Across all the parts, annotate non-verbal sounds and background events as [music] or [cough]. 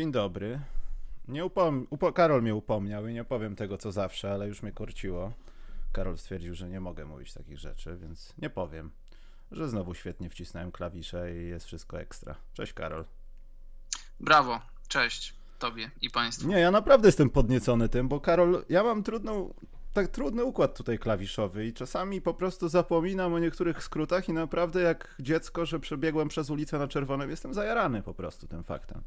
Dzień dobry. Nie upom- upo- Karol mnie upomniał i nie powiem tego co zawsze, ale już mnie korciło. Karol stwierdził, że nie mogę mówić takich rzeczy, więc nie powiem. Że znowu świetnie wcisnąłem klawisze i jest wszystko ekstra. Cześć Karol. Brawo, cześć tobie i państwu. Nie, ja naprawdę jestem podniecony tym, bo Karol, ja mam trudną, tak trudny układ tutaj klawiszowy i czasami po prostu zapominam o niektórych skrótach i naprawdę jak dziecko, że przebiegłem przez ulicę na czerwonym, jestem zajarany po prostu tym faktem.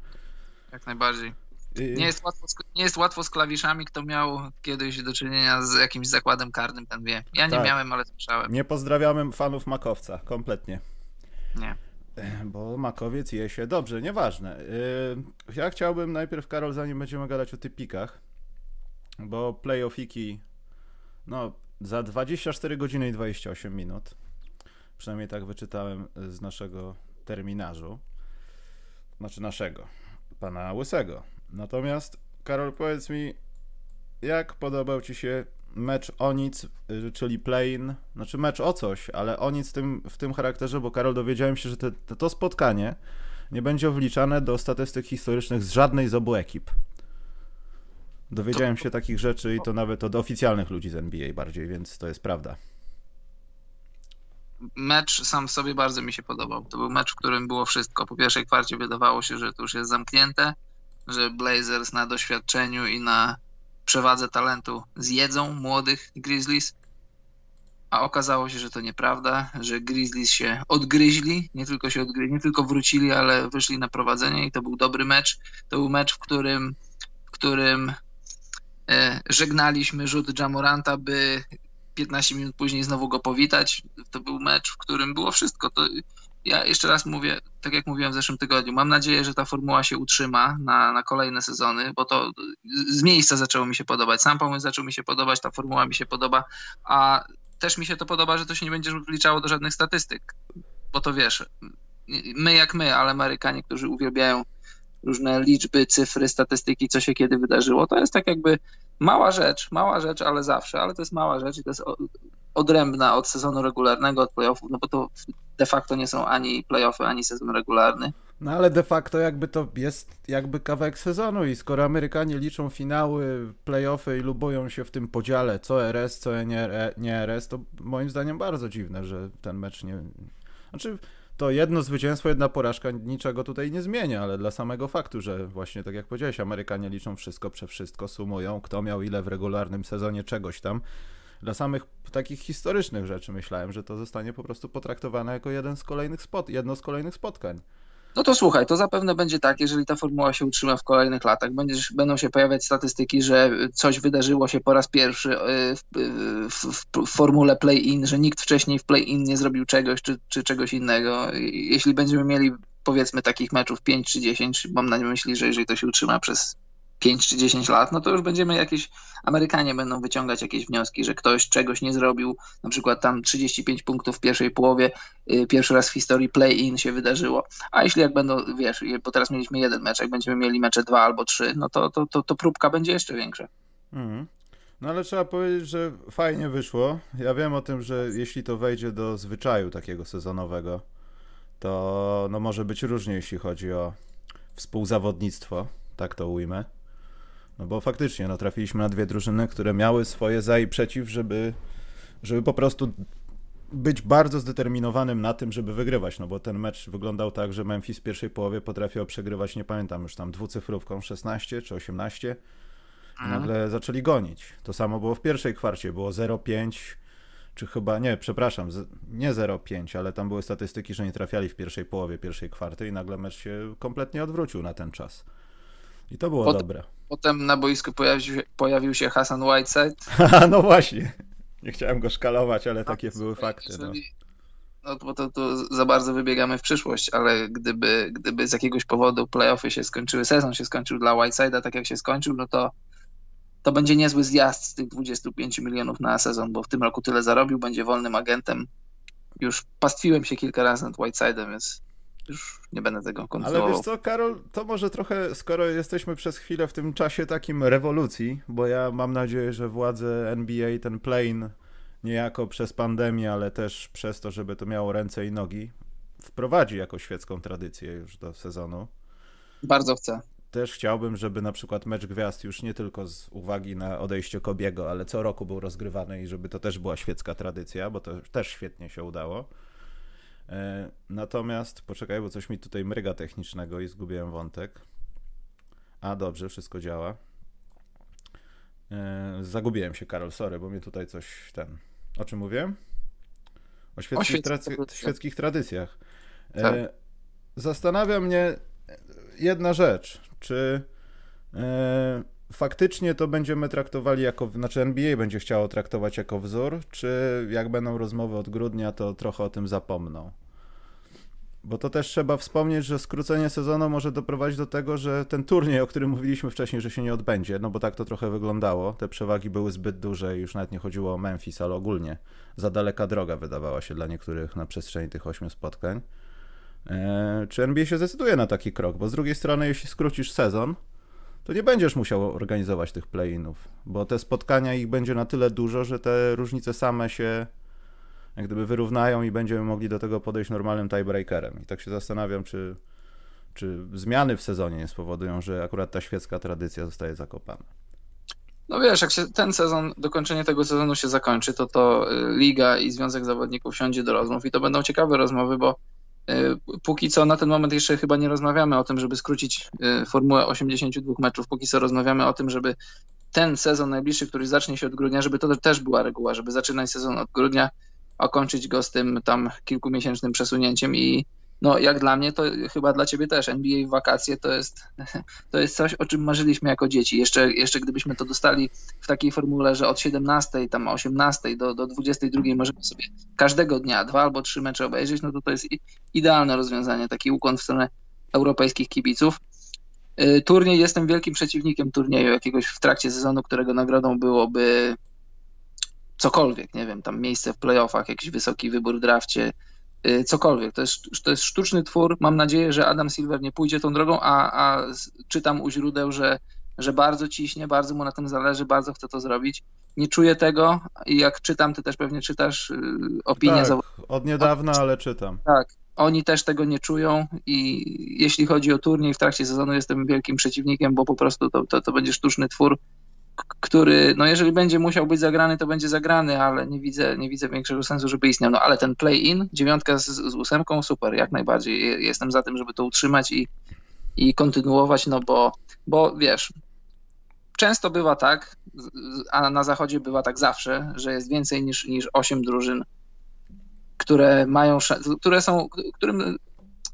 Jak najbardziej. I- Nie jest, łatwo z, nie jest łatwo z klawiszami. Kto miał kiedyś do czynienia z jakimś zakładem karnym, ten wie. Ja nie Tak. miałem, ale słyszałem. Nie pozdrawiamy fanów Makowca, kompletnie. Nie. Bo makowiec je się dobrze, nieważne. Yy, Ja chciałbym najpierw, Karol, zanim będziemy gadać o typikach, bo playoffiki, no, za 24 godziny i 28 minut, przynajmniej tak wyczytałem z naszego terminarzu, znaczy naszego, pana Łysego. Natomiast, Karol, powiedz mi, jak podobał ci się mecz o nic, y, czyli play-in, znaczy mecz o coś, ale o nic w tym, w tym charakterze, bo Karol dowiedziałem się, że te, te, to spotkanie nie będzie wliczane do statystyk historycznych z żadnej z obu ekip. Dowiedziałem się takich rzeczy i to nawet od oficjalnych ludzi z NBA bardziej, więc to jest prawda. Mecz sam w sobie bardzo mi się podobał. To był mecz, w którym było wszystko. Po pierwszej kwarcie wydawało się, że to już jest zamknięte, że Blazers na doświadczeniu i na przewadze talentu zjedzą młodych Grizzlies, a okazało się, że to nieprawda, że Grizzlies się odgryźli, nie tylko się odgryźli, nie tylko wrócili, ale wyszli na prowadzenie i to był dobry mecz. To był mecz, w którym, w którym e, żegnaliśmy rzut Jamoranta, by 15 minut później znowu go powitać. To był mecz, w którym było wszystko. To ja jeszcze raz mówię, tak jak mówiłem w zeszłym tygodniu, mam nadzieję, że ta formuła się utrzyma na, na kolejne sezony, bo to z miejsca zaczęło mi się podobać. Sam pomysł zaczął mi się podobać, ta formuła mi się podoba, a też mi się to podoba, że to się nie będzie wliczało do żadnych statystyk, bo to wiesz, my jak my, ale Amerykanie, którzy uwielbiają różne liczby, cyfry, statystyki, co się kiedy wydarzyło, to jest tak jakby mała rzecz, mała rzecz, ale zawsze, ale to jest mała rzecz i to jest odrębna od sezonu regularnego, od playoffów, no bo to de facto nie są ani playoffy, ani sezon regularny. No ale de facto jakby to jest jakby kawałek sezonu i skoro Amerykanie liczą finały, playoffy i lubują się w tym podziale co RS, co nie, nie RS, to moim zdaniem bardzo dziwne, że ten mecz nie... Znaczy to jedno zwycięstwo, jedna porażka niczego tutaj nie zmienia, ale dla samego faktu, że właśnie tak jak powiedziałeś, Amerykanie liczą wszystko prze wszystko, sumują, kto miał ile w regularnym sezonie czegoś tam. Dla samych takich historycznych rzeczy myślałem, że to zostanie po prostu potraktowane jako jeden z kolejnych spot, jedno z kolejnych spotkań. No to słuchaj, to zapewne będzie tak, jeżeli ta formuła się utrzyma w kolejnych latach. Będziesz, będą się pojawiać statystyki, że coś wydarzyło się po raz pierwszy y, w, w, w, w formule play-in, że nikt wcześniej w play-in nie zrobił czegoś czy, czy czegoś innego. Jeśli będziemy mieli powiedzmy takich meczów 5 czy 10, mam na myśli, że jeżeli to się utrzyma przez 5 czy 10 lat, no to już będziemy jakieś, Amerykanie będą wyciągać jakieś wnioski, że ktoś czegoś nie zrobił, na przykład tam 35 punktów w pierwszej połowie, y, pierwszy raz w historii play-in się wydarzyło. A jeśli jak będą, wiesz, bo teraz mieliśmy jeden mecz, jak będziemy mieli mecze dwa albo trzy, no to, to, to, to próbka będzie jeszcze większa. Mhm. No ale trzeba powiedzieć, że fajnie wyszło. Ja wiem o tym, że jeśli to wejdzie do zwyczaju takiego sezonowego, to no może być różnie, jeśli chodzi o współzawodnictwo, tak to ujmę. No bo faktycznie, no trafiliśmy na dwie drużyny, które miały swoje za i przeciw, żeby, żeby po prostu być bardzo zdeterminowanym na tym, żeby wygrywać, no bo ten mecz wyglądał tak, że Memphis w pierwszej połowie potrafił przegrywać, nie pamiętam już tam dwucyfrówką 16 czy 18 i nagle zaczęli gonić. To samo było w pierwszej kwarcie, było 0,5 czy chyba, nie, przepraszam, nie 0,5, ale tam były statystyki, że nie trafiali w pierwszej połowie pierwszej kwarty i nagle mecz się kompletnie odwrócił na ten czas. I to było Potem- dobre. Potem na boisku pojawił się, pojawił się Hassan Whiteside. [laughs] No właśnie. Nie chciałem go szkalować, ale takie były Słuchaj, fakty. No. No bo to, to za bardzo wybiegamy w przyszłość, ale gdyby, gdyby z jakiegoś powodu playoffy się skończyły, sezon się skończył dla Whiteside'a tak jak się skończył, no to to będzie niezły zjazd z tych 25 milionów na sezon, bo w tym roku tyle zarobił, będzie wolnym agentem. Już pastwiłem się kilka razy nad Whiteside'em, więc już nie będę tego Ale kontynuował. wiesz co, Karol, to może trochę, skoro jesteśmy przez chwilę w tym czasie takim rewolucji, bo ja mam nadzieję, że władze NBA ten plane niejako przez pandemię, ale też przez to, żeby to miało ręce i nogi, wprowadzi jako świecką tradycję już do sezonu. Bardzo chcę. też chciałbym, żeby na przykład mecz gwiazd już nie tylko z uwagi na odejście Kobiego, ale co roku był rozgrywany i żeby to też była świecka tradycja, bo to też świetnie się udało. E, natomiast, poczekaj, bo coś mi tutaj mryga technicznego i zgubiłem wątek. A, dobrze, wszystko działa. E, zagubiłem się, Karol, sorry, bo mnie tutaj coś ten... O czym mówiłem? O świeckich, świeckich tradycjach. E, tak. Zastanawia mnie jedna rzecz. Czy faktycznie to będziemy traktowali jako, znaczy NBA będzie chciało traktować jako wzór, czy jak będą rozmowy od grudnia, to trochę o tym zapomną? Bo to też trzeba wspomnieć, że skrócenie sezonu może doprowadzić do tego, że ten turniej, o którym mówiliśmy wcześniej, że się nie odbędzie, no bo tak to trochę wyglądało. Te przewagi były zbyt duże i już nawet nie chodziło o Memphis, ale ogólnie za daleka droga wydawała się dla niektórych na przestrzeni tych ośmiu spotkań. Eee, czy NBA się zdecyduje na taki krok? Bo z drugiej strony, jeśli skrócisz sezon, to nie będziesz musiał organizować tych play-inów, bo te spotkania ich będzie na tyle dużo, że te różnice same się jak gdyby wyrównają i będziemy mogli do tego podejść normalnym tiebreakerem. I tak się zastanawiam, czy, czy zmiany w sezonie nie spowodują, że akurat ta świecka tradycja zostaje zakopana. No wiesz, jak się ten sezon, dokończenie tego sezonu się zakończy, to to y, Liga i Związek Zawodników siądzie do rozmów i to będą ciekawe rozmowy, bo póki co na ten moment jeszcze chyba nie rozmawiamy o tym, żeby skrócić y, formułę 82 meczów, póki co rozmawiamy o tym, żeby ten sezon najbliższy, który zacznie się od grudnia, żeby to też była reguła, żeby zaczynać sezon od grudnia, a kończyć go z tym tam kilkumiesięcznym przesunięciem i no jak dla mnie, to chyba dla ciebie też. NBA w wakacje to jest, [laughs] to jest coś, o czym marzyliśmy jako dzieci. Jeszcze, jeszcze gdybyśmy to dostali w takiej formule, że od 17, tam 18 do, do 22 możemy sobie każdego dnia dwa albo trzy mecze obejrzeć, no to to jest idealne rozwiązanie, taki ukłon w stronę europejskich kibiców. Y, turniej, jestem wielkim przeciwnikiem turnieju jakiegoś w trakcie sezonu, którego nagrodą byłoby cokolwiek, nie wiem, tam miejsce w playoffach, jakiś wysoki wybór w drafcie, cokolwiek. To jest, to jest sztuczny twór. Mam nadzieję, że Adam Silver nie pójdzie tą drogą, a, a czytam u źródeł, że, że bardzo ciśnie, bardzo mu na tym zależy, bardzo chce to zrobić. Nie czuję tego i jak czytam, ty też pewnie czytasz y, opinię. Tak, od niedawna, ale czytam. Tak, oni też tego nie czują i jeśli chodzi o turniej w trakcie sezonu jestem wielkim przeciwnikiem, bo po prostu to, to, to będzie sztuczny twór, który, no jeżeli będzie musiał być zagrany, to będzie zagrany, ale nie widzę, nie widzę większego sensu, żeby istniał. No ale ten play-in, dziewiątka z, z ósemką, super, jak najbardziej. Jestem za tym, żeby to utrzymać i, i kontynuować, no bo, bo wiesz, często bywa tak, a na zachodzie bywa tak zawsze, że jest więcej niż, niż 8 drużyn, które mają, które są, którym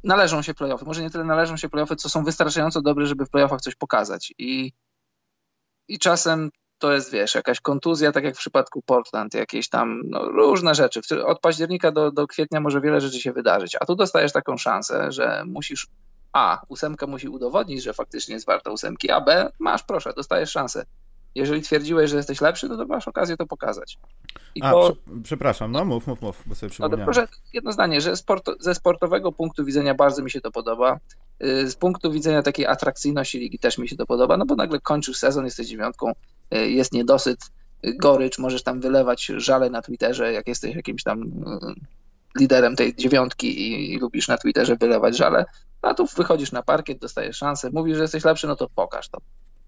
należą się playoffy. Może nie tyle należą się playoffy, co są wystarczająco dobre, żeby w playoffach coś pokazać. I i czasem to jest, wiesz, jakaś kontuzja, tak jak w przypadku Portland, jakieś tam no, różne rzeczy. Od października do, do kwietnia może wiele rzeczy się wydarzyć, a tu dostajesz taką szansę, że musisz A, ósemka musi udowodnić, że faktycznie jest warta ósemki, a B, masz, proszę, dostajesz szansę. Jeżeli twierdziłeś, że jesteś lepszy, to, to masz okazję to pokazać. I A, po... przepraszam, no mów, mów, mów, bo sobie no przypomniałem. No, proszę, jedno zdanie, że ze sportowego punktu widzenia bardzo mi się to podoba. Y, z punktu widzenia takiej atrakcyjności ligi też mi się to podoba, no bo nagle kończysz sezon, jesteś dziewiątką, y, jest niedosyt, y, gorycz, możesz tam wylewać żale na Twitterze, jak jesteś jakimś tam liderem tej dziewiątki i, i lubisz na Twitterze wylewać żale, a tu wychodzisz na parkiet, dostajesz szansę, mówisz, że jesteś lepszy, no to pokaż to.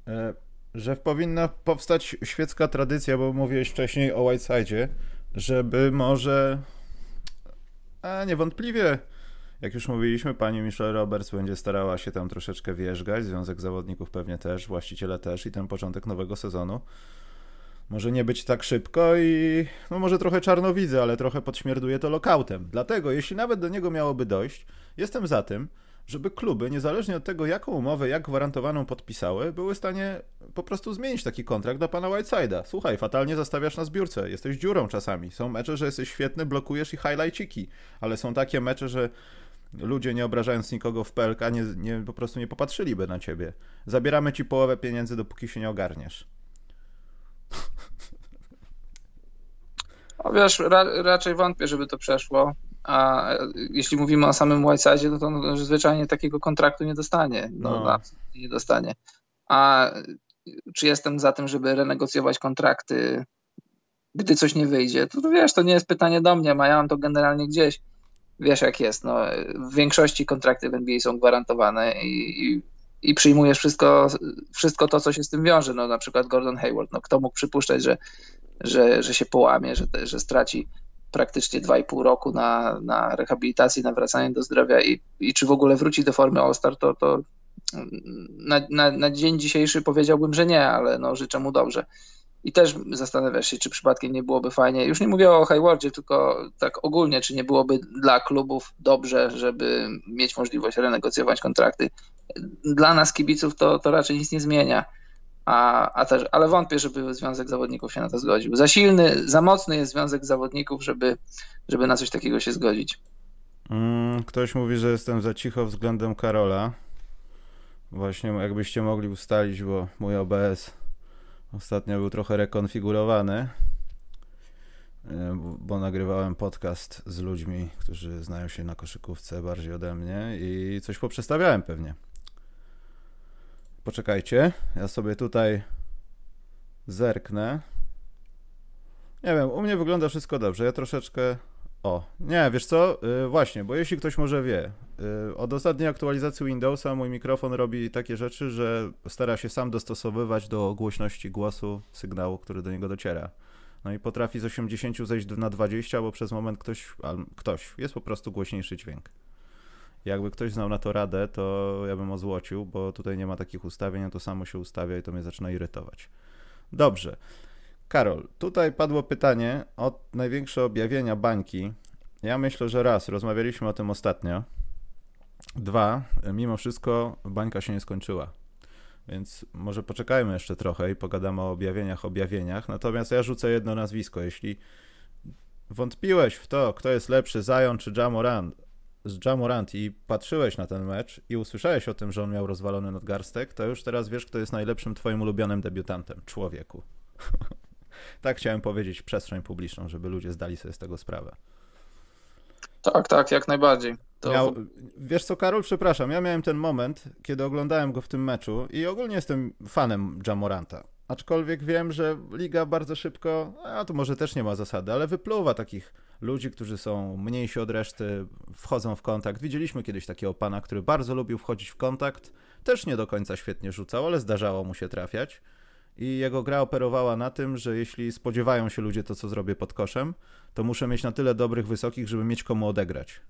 E, że powinna powstać świecka tradycja, bo mówiłeś wcześniej o Whiteside'zie, żeby może a niewątpliwie jak już mówiliśmy, pani Michelle Roberts będzie starała się tam troszeczkę wierzgać, Związek Zawodników pewnie też, właściciele też i ten początek nowego sezonu może nie być tak szybko i no może trochę czarno widzę, ale trochę podśmierduje to lokautem. Dlatego, jeśli nawet do niego miałoby dojść, jestem za tym, żeby kluby, niezależnie od tego, jaką umowę, jak gwarantowaną podpisały, były w stanie po prostu zmienić taki kontrakt dla pana Whiteside'a. Słuchaj, fatalnie zastawiasz na zbiórce, jesteś dziurą czasami. Są mecze, że jesteś świetny, blokujesz i highlightciki, ale są takie mecze, że ludzie, nie obrażając nikogo w PLK, nie, nie, po prostu nie popatrzyliby na ciebie. Zabieramy ci połowę pieniędzy, dopóki się nie ogarniesz. [laughs] No wiesz, ra, raczej wątpię, żeby to przeszło. A jeśli mówimy o samym Whiteside, no to no, zwyczajnie takiego kontraktu nie dostanie. No, no. nie dostanie. A czy jestem za tym, żeby renegocjować kontrakty, gdy coś nie wyjdzie? To, to wiesz, to nie jest pytanie do mnie, a ja mam to generalnie gdzieś wiesz jak jest, no, w większości kontrakty w NBA są gwarantowane i, i i przyjmujesz wszystko, wszystko to, co się z tym wiąże. No, na przykład Gordon Hayward. No, kto mógł przypuszczać, że, że, że się połamie, że, że straci praktycznie 2,5 roku na, na rehabilitację, na wracanie do zdrowia i, i czy w ogóle wróci do formy All-Star, to, to na, na, na dzień dzisiejszy powiedziałbym, że nie, ale no, życzę mu dobrze. I też zastanawiasz się, czy przypadkiem nie byłoby fajnie, już nie mówię o Haywardzie, tylko tak ogólnie, czy nie byłoby dla klubów dobrze, żeby mieć możliwość renegocjować kontrakty. Dla nas, kibiców, to, to raczej nic nie zmienia. A, a też, ale wątpię, żeby Związek Zawodników się na to zgodził. Za silny, za mocny jest Związek Zawodników, żeby, żeby na coś takiego się zgodzić. Mm, ktoś mówi, że jestem za cicho względem Karola. Właśnie jakbyście mogli ustalić, bo mój OBS ostatnio był trochę rekonfigurowany, e, bo nagrywałem podcast z ludźmi, którzy znają się na koszykówce bardziej ode mnie i coś poprzestawiałem pewnie. Poczekajcie, ja sobie tutaj zerknę. Nie wiem, u mnie wygląda wszystko dobrze. Ja troszeczkę. O, nie, wiesz co? Yy, właśnie, bo jeśli ktoś może wie, yy, od ostatniej aktualizacji Windowsa mój mikrofon robi takie rzeczy, że stara się sam dostosowywać do głośności głosu sygnału, który do niego dociera. No i potrafi z 80 zejść na 20, bo przez moment ktoś, ktoś jest po prostu głośniejszy dźwięk. Jakby ktoś znał na to radę, to ja bym ozłocił, bo tutaj nie ma takich ustawień, a to samo się ustawia i to mnie zaczyna irytować. Dobrze. Karol, tutaj padło pytanie o największe objawienia bańki. Ja myślę, że raz, rozmawialiśmy o tym ostatnio. Dwa, mimo wszystko bańka się nie skończyła. Więc może poczekajmy jeszcze trochę i pogadamy o objawieniach, objawieniach. Natomiast ja rzucę jedno nazwisko. Jeśli wątpiłeś w to, kto jest lepszy, Zion czy Jamoran, z Jamorant i patrzyłeś na ten mecz i usłyszałeś o tym, że on miał rozwalony nadgarstek, to już teraz wiesz, kto jest najlepszym twoim ulubionym debiutantem. Człowieku. [laughs] tak chciałem powiedzieć przestrzeń publiczną, żeby ludzie zdali sobie z tego sprawę. Tak, tak, jak najbardziej. To... Miał, wiesz co, Karol, przepraszam, ja miałem ten moment, kiedy oglądałem go w tym meczu i ogólnie jestem fanem Jamoranta. Aczkolwiek wiem, że liga bardzo szybko, a to może też nie ma zasady, ale wypluwa takich ludzi, którzy są mniejsi od reszty, wchodzą w kontakt. Widzieliśmy kiedyś takiego pana, który bardzo lubił wchodzić w kontakt. Też nie do końca świetnie rzucał, ale zdarzało mu się trafiać. I jego gra operowała na tym, że jeśli spodziewają się ludzie to, co zrobię pod koszem, to muszę mieć na tyle dobrych wysokich, żeby mieć komu odegrać.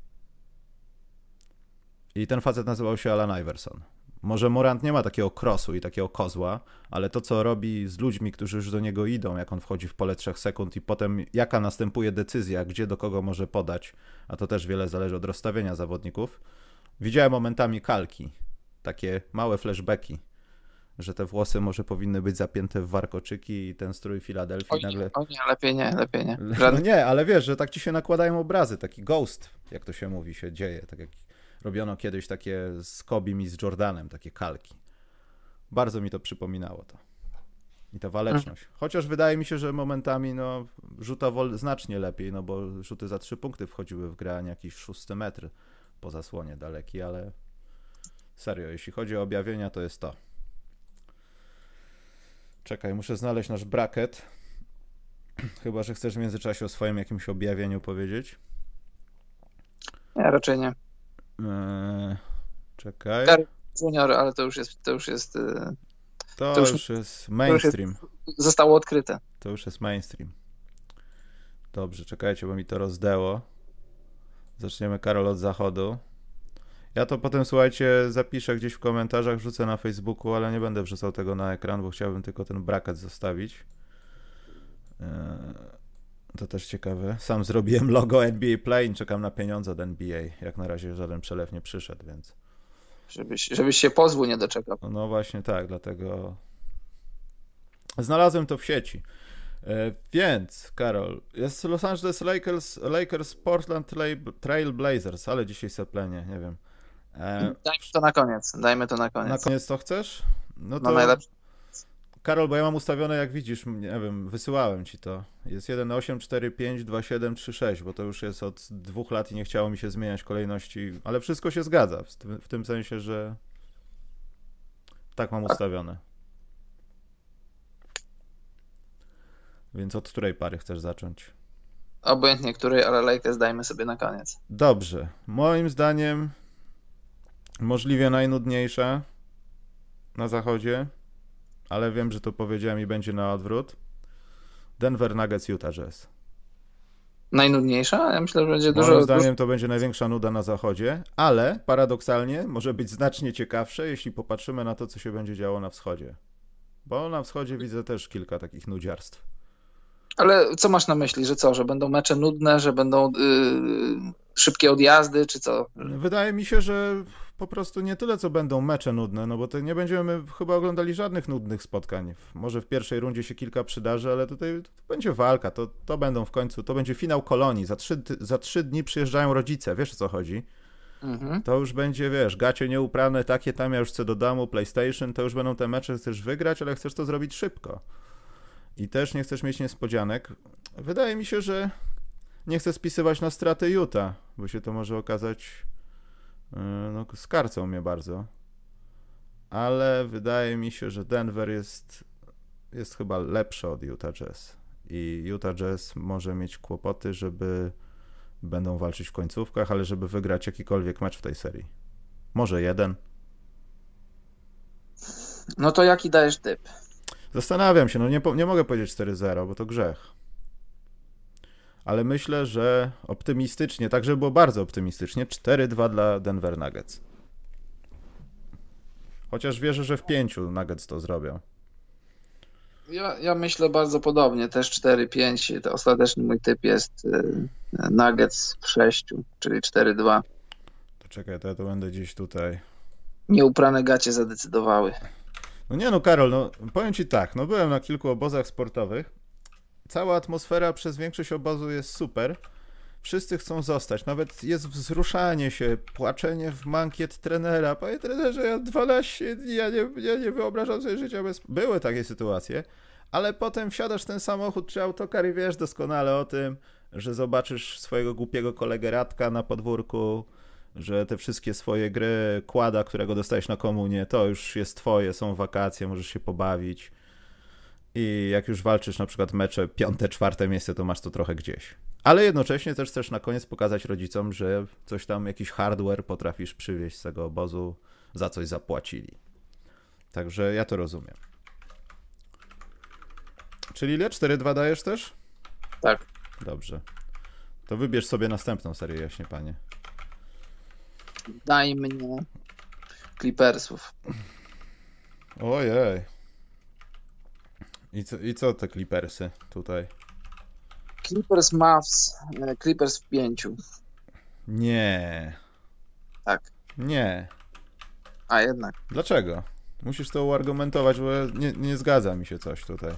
I ten facet nazywał się Alan Iverson. Może Morant nie ma takiego krosu i takiego kozła, ale to, co robi z ludźmi, którzy już do niego idą, jak on wchodzi w pole 3 sekund i potem jaka następuje decyzja, gdzie do kogo może podać, a to też wiele zależy od rozstawienia zawodników. Widziałem momentami kalki, takie małe flashbacki, że te włosy może powinny być zapięte w warkoczyki i ten strój Filadelfii nagle... O nie, lepiej nie, lepiej nie. [laughs] No nie, ale wiesz, że tak ci się nakładają obrazy, taki ghost, jak to się mówi, się dzieje, tak jak Robiono kiedyś takie z Kobim i z Jordanem, takie kalki. Bardzo mi to przypominało to. I ta waleczność. Chociaż wydaje mi się, że momentami no, rzuta wol znacznie lepiej, no bo rzuty za trzy punkty wchodziły w grę, a nie jakiś szósty metr po zasłonie daleki, ale serio, jeśli chodzi o objawienia, to jest to. Czekaj, muszę znaleźć nasz bracket. Chyba, że chcesz w międzyczasie o swoim jakimś objawieniu powiedzieć. Nie, raczej nie. Eee, czekaj. Junior, ale to już jest. To już jest, e, to, to już, już, jest mainstream. To już jest, zostało odkryte. To już jest mainstream. Dobrze, czekajcie, bo mi to rozdęło. Zaczniemy Karol od zachodu. Ja to potem, słuchajcie, zapiszę gdzieś w komentarzach, wrzucę na Facebooku, ale nie będę wrzucał tego na ekran, bo chciałbym tylko ten braket zostawić. Eee, to też ciekawe. Sam zrobiłem logo NBA Play i czekam na pieniądze od NBA. Jak na razie żaden przelew nie przyszedł, więc. Żebyś, żebyś się pozwu nie doczekał. No właśnie tak, dlatego znalazłem to w sieci. E, więc, Karol, jest Los Angeles Lakers, Lakers Portland Trail Blazers, ale dzisiaj seplenie, nie wiem. E... Dajmy to na koniec, dajmy to na koniec. Na koniec to chcesz? No to... No najlepsze. Karol, bo ja mam ustawione, jak widzisz, nie wiem, wysyłałem ci to. Jest 1, 8, 4, 5, 2, 7, 3, 6, bo to już jest od dwóch lat i nie chciało mi się zmieniać kolejności, ale wszystko się zgadza, w, tym, w tym sensie, że tak mam ustawione. Więc od której pary chcesz zacząć? Obojętnie której, ale Lakers dajmy sobie na koniec. Dobrze. Moim zdaniem możliwie najnudniejsza na zachodzie, ale wiem, że to powiedziałem i będzie na odwrót. Denver Nuggets, Utah Jazz. Najnudniejsza? Ja myślę, że będzie dużo... Moim zdaniem to będzie największa nuda na zachodzie, ale paradoksalnie może być znacznie ciekawsze, jeśli popatrzymy na to, co się będzie działo na wschodzie. Bo na wschodzie widzę też kilka takich nudziarstw. Ale co masz na myśli, że co, że będą mecze nudne, że będą yy, szybkie odjazdy, czy co? Wydaje mi się, że po prostu nie tyle, co będą mecze nudne, no bo to nie będziemy chyba oglądali żadnych nudnych spotkań. Może w pierwszej rundzie się kilka przydarzy, ale tutaj będzie walka, to, to będą w końcu, to będzie finał kolonii. Za trzy, za trzy dni przyjeżdżają rodzice, wiesz o co chodzi? Mhm. To już będzie, wiesz, gacie nieuprane, takie tam, ja już chcę do domu, PlayStation, to już będą te mecze, chcesz wygrać, ale chcesz to zrobić szybko. I też nie chcesz mieć niespodzianek. Wydaje mi się, że nie chcę spisywać na straty Utah, bo się to może okazać no, skarcą mnie bardzo. Ale wydaje mi się, że Denver jest, jest chyba lepszy od Utah Jazz. I Utah Jazz może mieć kłopoty, żeby będą walczyć w końcówkach, ale żeby wygrać jakikolwiek mecz w tej serii. Może jeden. No to jaki dajesz typ? Zastanawiam się, no nie, nie mogę powiedzieć 4-0, bo to grzech. Ale myślę, że optymistycznie, tak żeby było bardzo optymistycznie, 4-2 dla Denver Nuggets. Chociaż wierzę, że w pięciu Nuggets to zrobią. Ja, ja myślę bardzo podobnie, też 4-5. To ostateczny mój typ jest y, Nuggets w 6, czyli 4-2. To czekaj, to ja to będę gdzieś tutaj. Nieuprane gacie zadecydowały. No nie no, Karol, no powiem ci tak, no byłem na kilku obozach sportowych. Cała atmosfera przez większość obozu jest super. Wszyscy chcą zostać. Nawet jest wzruszanie się, płaczenie w mankiet trenera. Panie trenerze, ja 12 dni, ja nie, ja nie wyobrażam sobie życia bez... Były takie sytuacje, ale potem wsiadasz w ten samochód czy autokar i wiesz doskonale o tym, że zobaczysz swojego głupiego kolegę Radka na podwórku, że te wszystkie swoje gry, kłada, którego dostajesz na komunie, to już jest twoje, są wakacje, możesz się pobawić. I jak już walczysz na przykład mecze piąte, czwarte miejsce, to masz to trochę gdzieś. Ale jednocześnie też chcesz na koniec pokazać rodzicom, że coś tam, jakiś hardware potrafisz przywieźć z tego obozu, za coś zapłacili. Także ja to rozumiem. Czyli ile? 4-2 dajesz też? Tak. Dobrze. To wybierz sobie następną serię, jaśnie panie. Daj mnie Clippersów. Ojej. I co, I co te Clippersy tutaj? Clippers Mavs, e, Clippers w pięciu. Nie. Tak. Nie. A jednak. Dlaczego? Musisz to uargumentować, bo nie, nie zgadza mi się coś tutaj.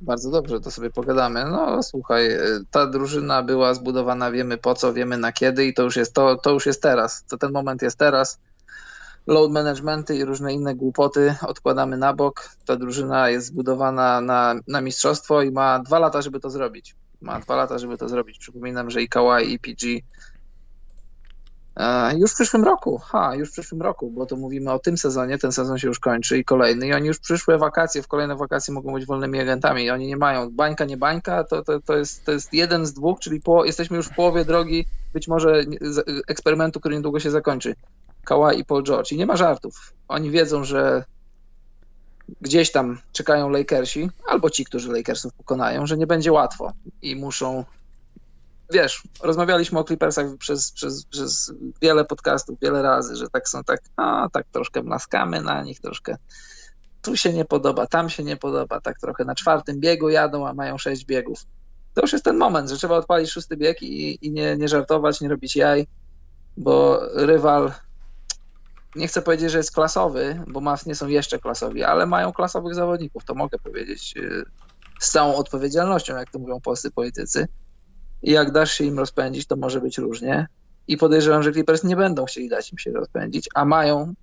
Bardzo dobrze, to sobie pogadamy. No słuchaj, e, ta drużyna była zbudowana, wiemy po co, wiemy na kiedy i to już jest to, to już jest teraz. To ten moment jest teraz. Load managementy i różne inne głupoty odkładamy na bok. Ta drużyna jest zbudowana na, na mistrzostwo i ma dwa lata, żeby to zrobić. Ma dwa lata, żeby to zrobić. Przypominam, że i Kawhi i PG E, już w przyszłym roku, ha, już w przyszłym roku, bo to mówimy o tym sezonie, ten sezon się już kończy i kolejny i oni już przyszłe wakacje, w kolejne wakacje mogą być wolnymi agentami i oni nie mają bańka, nie bańka, to, to, to, jest, to jest jeden z dwóch, czyli po, jesteśmy już w połowie drogi być może eksperymentu, który niedługo się zakończy. Kawhi i Paul George i nie ma żartów. Oni wiedzą, że gdzieś tam czekają Lakersi, albo ci, którzy Lakersów pokonają, że nie będzie łatwo i muszą wiesz, rozmawialiśmy o Clippersach przez, przez, przez wiele podcastów, wiele razy, że tak są tak, a tak troszkę mlaskamy na nich, troszkę tu się nie podoba, tam się nie podoba, tak trochę na czwartym biegu jadą, a mają sześć biegów. To już jest ten moment, że trzeba odpalić szósty bieg i, i nie, nie żartować, nie robić jaj, bo rywal, nie chcę powiedzieć, że jest klasowy, bo Mavs nie są jeszcze klasowi, ale mają klasowych zawodników, to mogę powiedzieć y, z całą odpowiedzialnością, jak to mówią polscy politycy i jak dasz się im rozpędzić, to może być różnie. I podejrzewam, że Clippers nie będą chcieli dać im się rozpędzić, a mają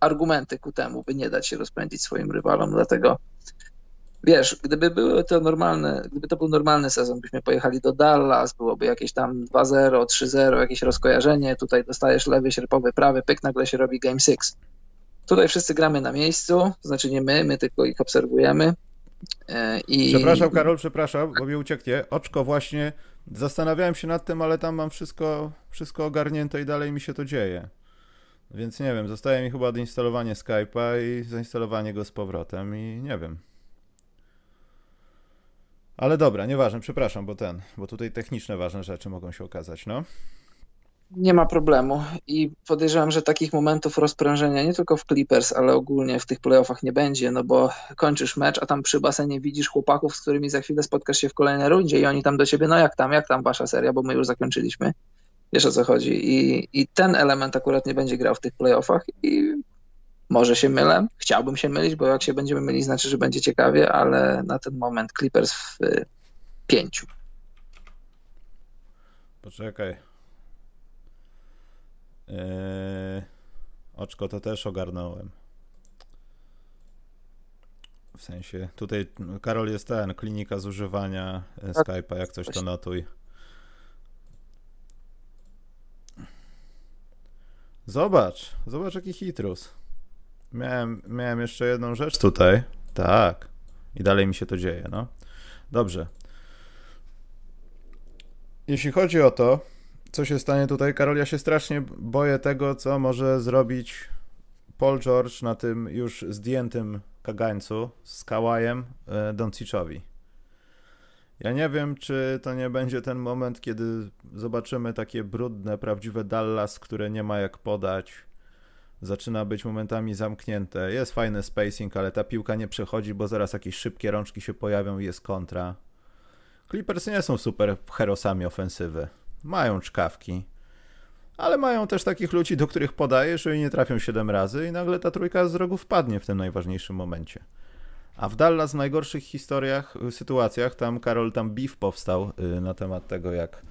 argumenty ku temu, by nie dać się rozpędzić swoim rywalom. Dlatego wiesz, gdyby były to normalne, gdyby to był normalny sezon, byśmy pojechali do Dallas, byłoby jakieś tam 2-0, 3-0, jakieś rozkojarzenie, tutaj dostajesz lewy, sierpowy, prawy, pyk, nagle się robi game 6. Tutaj wszyscy gramy na miejscu, to znaczy nie my, my tylko ich obserwujemy. E, I... Przepraszam, Karol, przepraszam, bo mi ucieknie. Oczko właśnie Zastanawiałem się nad tym, ale tam mam wszystko, wszystko ogarnięte i dalej mi się to dzieje. Więc nie wiem, zostaje mi chyba odinstalowanie Skype'a i zainstalowanie go z powrotem i nie wiem. Ale dobra, nieważne, przepraszam, bo ten, bo tutaj techniczne ważne rzeczy mogą się okazać, no. Nie ma problemu i podejrzewam, że takich momentów rozprężenia nie tylko w Clippers, ale ogólnie w tych playoffach nie będzie, no bo kończysz mecz, a tam przy basenie widzisz chłopaków, z którymi za chwilę spotkasz się w kolejnej rundzie i oni tam do ciebie, no jak tam, jak tam wasza seria, bo my już zakończyliśmy. Wiesz o co chodzi. I, i ten element akurat nie będzie grał w tych playoffach i może się mylę, chciałbym się mylić, bo jak się będziemy mylić, znaczy, że będzie ciekawie, ale na ten moment Clippers w y, pięciu. Poczekaj. Eee, oczko to też ogarnąłem. W sensie, tutaj Karol jest ten, klinika zużywania e, tak. Skype'a, jak coś to notuj. Zobacz, zobacz jaki hitrus. Miałem, miałem jeszcze jedną rzecz tutaj. Tak. I dalej mi się to dzieje, no. Dobrze. Jeśli chodzi o to, co się stanie tutaj, Karol, ja się strasznie boję tego, co może zrobić Paul George na tym już zdjętym kagańcu z Kałajem e, Donciczowi. Ja nie wiem, czy to nie będzie ten moment, kiedy zobaczymy takie brudne, prawdziwe Dallas, które nie ma jak podać. Zaczyna być momentami zamknięte. Jest fajny spacing, ale ta piłka nie przechodzi, bo zaraz jakieś szybkie rączki się pojawią i jest kontra. Clippers nie są super herosami ofensywy. Mają czkawki, ale mają też takich ludzi, do których podajesz, że nie trafią 7 razy i nagle ta trójka z rogu wpadnie w tym najważniejszym momencie. A w Dallas w najgorszych historiach, y, sytuacjach, tam Karol, tam beef powstał y, na temat tego, jak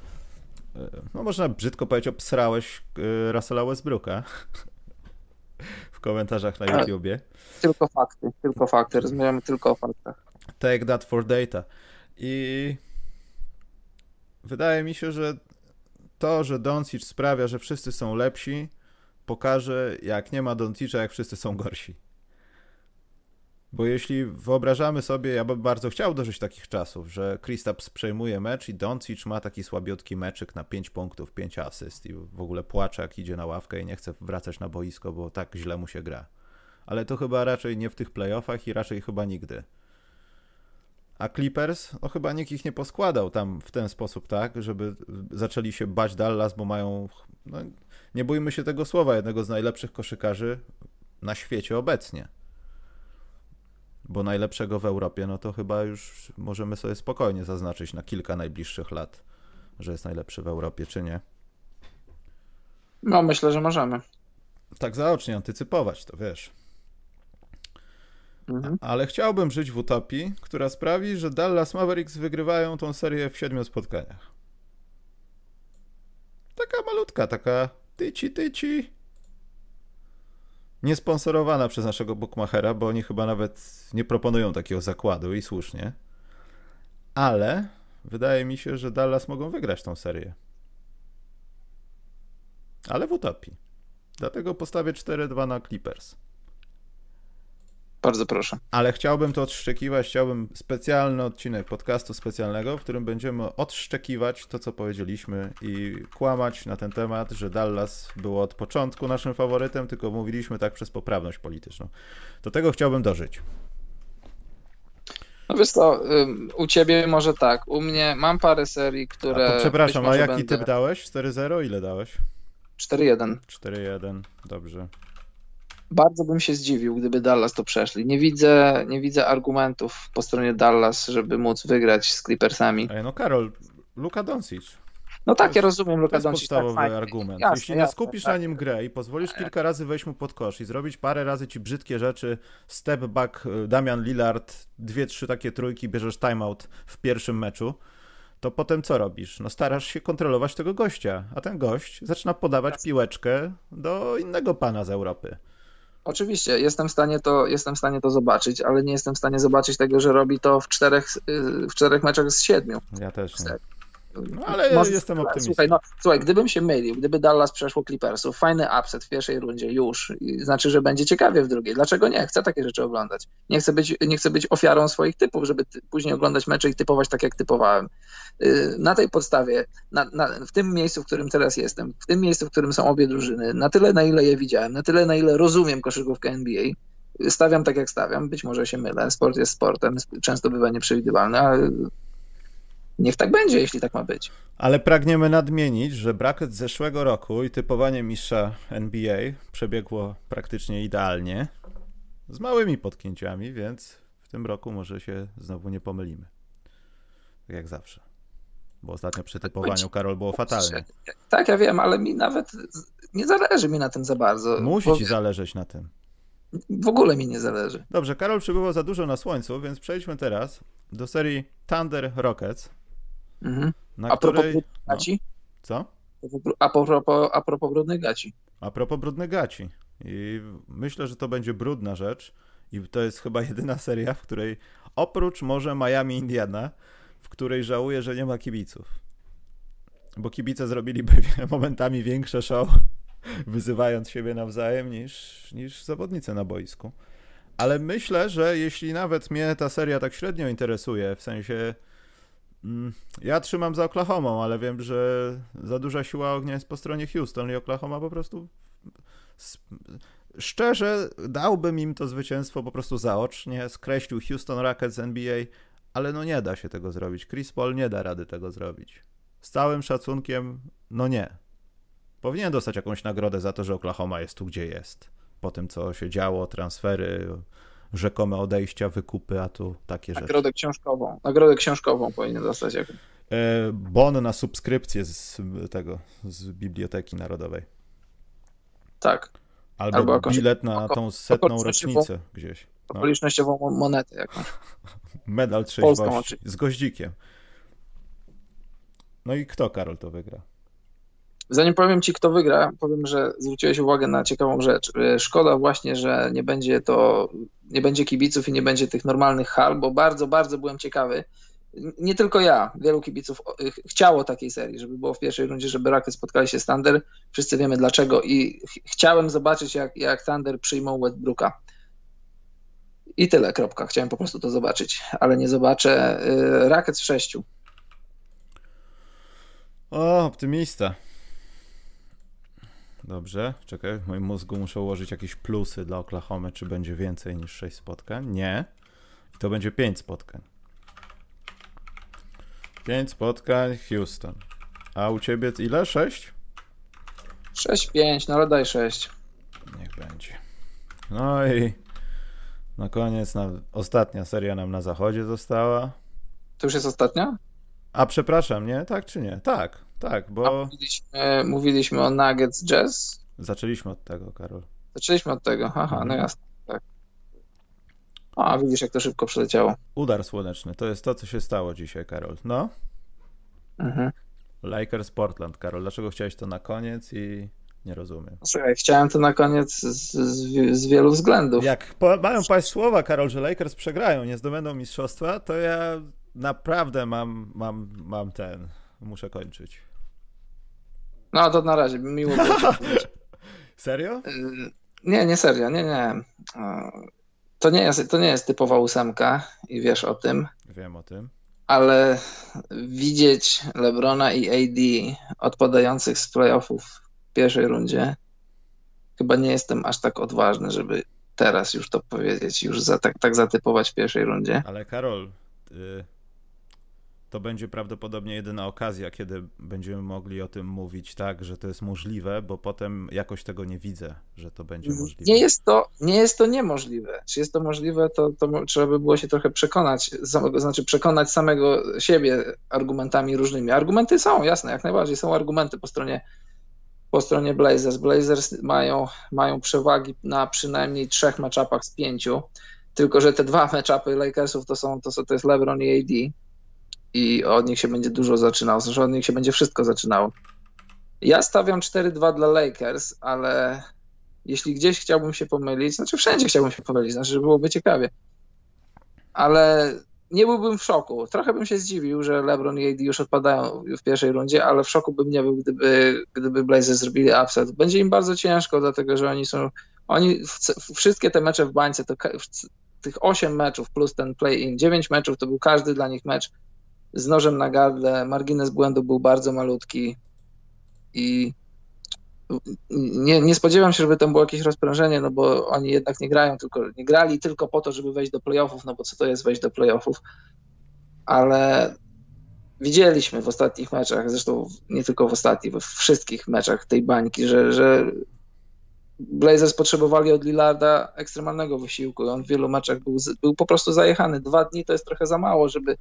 y, no można brzydko powiedzieć, obsrałeś Russella Westbrooka w komentarzach na tak. YouTubie. Tylko fakty, tylko fakty, rozmawiamy tylko o faktach. Take that for data. I wydaje mi się, że to, że Doncic sprawia, że wszyscy są lepsi, pokaże, jak nie ma Doncicza, jak wszyscy są gorsi. Bo jeśli wyobrażamy sobie, ja bym bardzo chciał dożyć takich czasów, że Kristaps przejmuje mecz i Doncic ma taki słabiutki meczyk na 5 punktów, 5 asyst i w ogóle płacze jak idzie na ławkę i nie chce wracać na boisko, bo tak źle mu się gra. Ale to chyba raczej nie w tych playoffach i raczej chyba nigdy. A Clippers, no chyba nikt ich nie poskładał tam w ten sposób, tak, żeby zaczęli się bać Dallas, bo mają, no, nie bójmy się tego słowa, jednego z najlepszych koszykarzy na świecie obecnie bo najlepszego w Europie, no to chyba już możemy sobie spokojnie zaznaczyć na kilka najbliższych lat, że jest najlepszy w Europie, czy nie? No, myślę, że możemy. Tak zaocznie antycypować, to wiesz. Mhm. Ale chciałbym żyć w utopii, która sprawi, że Dallas Mavericks wygrywają tą serię w siedmiu spotkaniach. Taka malutka, taka tyci, tyci niesponsorowana przez naszego bookmachera, bo oni chyba nawet nie proponują takiego zakładu i słusznie. Ale wydaje mi się, że Dallas mogą wygrać tą serię. Ale w utopii. Dlatego postawię 4-2 na Clippers. Bardzo proszę. Ale chciałbym to odszczekiwać, chciałbym specjalny odcinek podcastu specjalnego, w którym będziemy odszczekiwać to, co powiedzieliśmy i kłamać na ten temat, że Dallas było od początku naszym faworytem, tylko mówiliśmy tak przez poprawność polityczną. Do tego chciałbym dożyć. No wiesz co, u ciebie może tak, u mnie mam parę serii, które... A przepraszam, a jaki będę... typ dałeś? 4-0? Ile dałeś? 4-1. 4-1, dobrze. Bardzo bym się zdziwił, gdyby Dallas to przeszli. Nie widzę, nie widzę argumentów po stronie Dallas, żeby móc wygrać z Clippersami. Ej, no Karol, Luka Doncic. No tak, ja rozumiem Luka Doncic. To jest podstawowy tak, argument. Jasne, Jeśli nie skupisz tak. na nim grę i pozwolisz kilka razy wejść mu pod kosz i zrobić parę razy ci brzydkie rzeczy, step back, y, Damian Lillard, dwie, trzy takie trójki, bierzesz timeout w pierwszym meczu, to potem co robisz? No starasz się kontrolować tego gościa, a ten gość zaczyna podawać piłeczkę do innego pana z Europy. Oczywiście, jestem w, stanie to, jestem w stanie to zobaczyć, ale nie jestem w stanie zobaczyć tego, że robi to w czterech, w czterech meczach z siedmiu. Ja też nie. No, ale Może, jestem optymistą. Słuchaj, no, słuchaj, gdybym się mylił, gdyby Dallas przeszło Clippersów, fajny upset w pierwszej rundzie już, znaczy, że będzie ciekawie w drugiej. Dlaczego nie? Chcę takie rzeczy oglądać. Nie chcę być, nie chcę być ofiarą swoich typów, żeby ty, później oglądać mecze i typować tak, jak typowałem. Y, na tej podstawie, na, na, w tym miejscu, w którym teraz jestem, w tym miejscu, w którym są obie drużyny, na tyle, na ile je widziałem, na tyle, na ile rozumiem koszykówkę NBA, stawiam tak, jak stawiam. Być może się mylę. Sport jest sportem, często bywa nieprzewidywalny, ale niech tak będzie, jeśli tak ma być. Ale pragniemy nadmienić, że braket zeszłego roku i typowanie mistrza NBA przebiegło praktycznie idealnie, z małymi potknięciami, więc w tym roku może się znowu nie pomylimy. Tak jak zawsze. Bo ostatnio przy typowaniu Karol było fatalnie. Tak, ja wiem, ale mi nawet nie zależy mi na tym za bardzo. Musi bo... ci zależeć na tym. W ogóle mi nie zależy. Dobrze, Karol przybywał za dużo na słońcu, więc przejdźmy teraz do serii Thunder Rockets. Mhm. Na a której... propos gaci? No. Co? A propos, a propos brudnych gaci. A propos brudnych gaci. I myślę, że to będzie brudna rzecz. I to jest chyba jedyna seria, w której oprócz może Miami Indiana, w której żałuję, że nie ma kibiców. Bo kibice zrobiliby [laughs] momentami większe show, [laughs] wyzywając siebie nawzajem, niż, niż zawodnicy na boisku. Ale myślę, że jeśli nawet mnie ta seria tak średnio interesuje, w sensie ja trzymam za Oklahoma, ale wiem, że za duża siła ognia jest po stronie Houston i Oklahoma po prostu szczerze dałbym im to zwycięstwo po prostu zaocznie, skreślił Houston Rockets NBA, ale no nie da się tego zrobić. Chris Paul nie da rady tego zrobić. Z całym szacunkiem, no nie. Powinien dostać jakąś nagrodę za to, że Oklahoma jest tu, gdzie jest. Po tym, co się działo, transfery, rzekome odejścia, wykupy, a tu takie rzeczy. Nagrodę książkową. Nagrodę książkową powinien dostać. Jak... E, bon na subskrypcję z tego, z Biblioteki Narodowej. Tak. Albo, Albo bilet na tą setną rocznicę gdzieś. No. Okolicznościową monetę jakąś. [laughs] Medal trzeźwości z goździkiem. No i kto, Karol, to wygra? Zanim powiem Ci, kto wygra, powiem, że zwróciłeś uwagę na ciekawą rzecz. E, szkoda właśnie, że nie będzie to, nie będzie kibiców i nie będzie tych normalnych hal, bo bardzo, bardzo byłem ciekawy. Nie tylko ja, wielu kibiców chciało takiej serii, żeby było w pierwszej rundzie, żeby Rakiet spotkali się z Thunder. Wszyscy wiemy dlaczego i ch chciałem zobaczyć, jak, jak Thunder przyjmą Westbrooka. I tyle, kropka. Chciałem po prostu to zobaczyć, ale nie zobaczę. E, Rakiet w sześciu. O, optymista. Dobrze, czekaj, w moim mózgu muszę ułożyć jakieś plusy dla Oklahomy, czy będzie więcej niż 6 spotkań. Nie. I to będzie 5 spotkań. 5 spotkań Houston. A u ciebie ile? 6? 6-5, no ale daj 6. Niech będzie. No i na koniec na, ostatnia seria nam na zachodzie została. To już jest ostatnia? A przepraszam, nie? Tak czy nie? Tak. Tak, bo. Mówiliśmy, mówiliśmy, o Nuggets Jazz. Zaczęliśmy od tego, Karol. Zaczęliśmy od tego, aha, no mhm. jasne. Tak. A, widzisz, jak to szybko przeleciało. Udar słoneczny, to jest to, co się stało dzisiaj, Karol. No? Mhm. Lakers Portland, Karol. Dlaczego chciałeś to na koniec i nie rozumiem. Słuchaj, chciałem to na koniec z, z, z wielu względów. Jak po, mają paść słowa, Karol, że Lakers przegrają, nie zdobędą mistrzostwa, to ja naprawdę mam, mam, mam ten, muszę kończyć. No to na razie, miło było. [laughs] Serio? Y, nie, nie serio, nie, nie. To nie, jest, to nie jest typowa ósemka i wiesz o tym. Wiem o tym. Ale widzieć Lebrona i AD odpadających z playoffów w pierwszej rundzie, chyba nie jestem aż tak odważny, żeby teraz już to powiedzieć, już za, tak, tak zatypować w pierwszej rundzie. Ale Karol, y, to będzie prawdopodobnie jedyna okazja, kiedy będziemy mogli o tym mówić tak, że to jest możliwe, bo potem jakoś tego nie widzę, że to będzie możliwe. Nie jest to, nie jest to niemożliwe. Czy jest to możliwe, to, to trzeba by było się trochę przekonać, znaczy przekonać samego siebie argumentami różnymi. Argumenty są, jasne, jak najbardziej są argumenty po stronie po stronie Blazers. Blazers mają, mają przewagi na przynajmniej trzech matchupach z pięciu, tylko że te dwa matchupy Lakersów to są, to, są, to jest LeBron i AD i od nich się będzie dużo zaczynało, znaczy od nich się będzie wszystko zaczynało. Ja stawiam 4-2 dla Lakers, ale jeśli gdzieś chciałbym się pomylić, znaczy wszędzie chciałbym się pomylić, znaczy, byłoby ciekawie, ale nie byłbym w szoku. Trochę bym się zdziwił, że LeBron i AD już odpadają w pierwszej rundzie, ale w szoku bym nie był, gdyby, gdyby Blazers zrobili upset. Będzie im bardzo ciężko, dlatego że oni są, oni wszystkie te mecze w bańce, to tych 8 meczów plus ten play-in, 9 meczów to był każdy dla nich mecz z nożem na gardle, margines błędu był bardzo malutki i nie, nie spodziewam się, żeby tam było jakieś rozprężenie, no bo oni jednak nie grają tylko, nie grali tylko po to, żeby wejść do playoffów, no bo co to jest wejść do playoffów, ale widzieliśmy w ostatnich meczach, zresztą nie tylko w ostatnich, we wszystkich meczach tej bańki, że, że Blazers potrzebowali od Lillarda ekstremalnego wysiłku. On w wielu meczach był, był po prostu zajechany. Dwa dni to jest trochę za mało, żeby,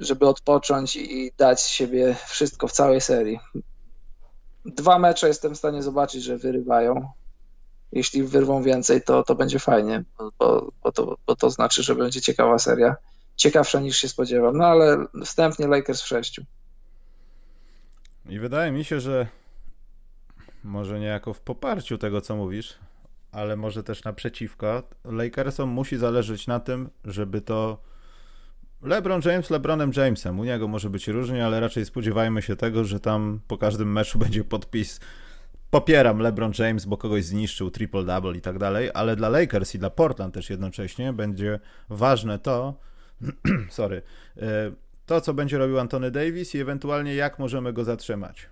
żeby odpocząć i dać siebie wszystko w całej serii. Dwa mecze jestem w stanie zobaczyć, że wyrywają. Jeśli wyrwą więcej, to, to będzie fajnie, bo, bo, to, bo to znaczy, że będzie ciekawa seria. Ciekawsza niż się spodziewam. No ale wstępnie Lakers w sześciu. I wydaje mi się, że może niejako w poparciu tego, co mówisz, ale może też naprzeciwko, Lakersom musi zależeć na tym, żeby to LeBron James LeBronem Jamesem. U niego może być różnie, ale raczej spodziewajmy się tego, że tam po każdym meczu [laughs] będzie podpis popieram LeBron James, bo kogoś zniszczył, triple-double i tak dalej, ale dla Lakers i dla Portland też jednocześnie będzie ważne to, [clears throat] sorry, e, to co będzie robił Antony Davis i ewentualnie jak możemy go zatrzymać.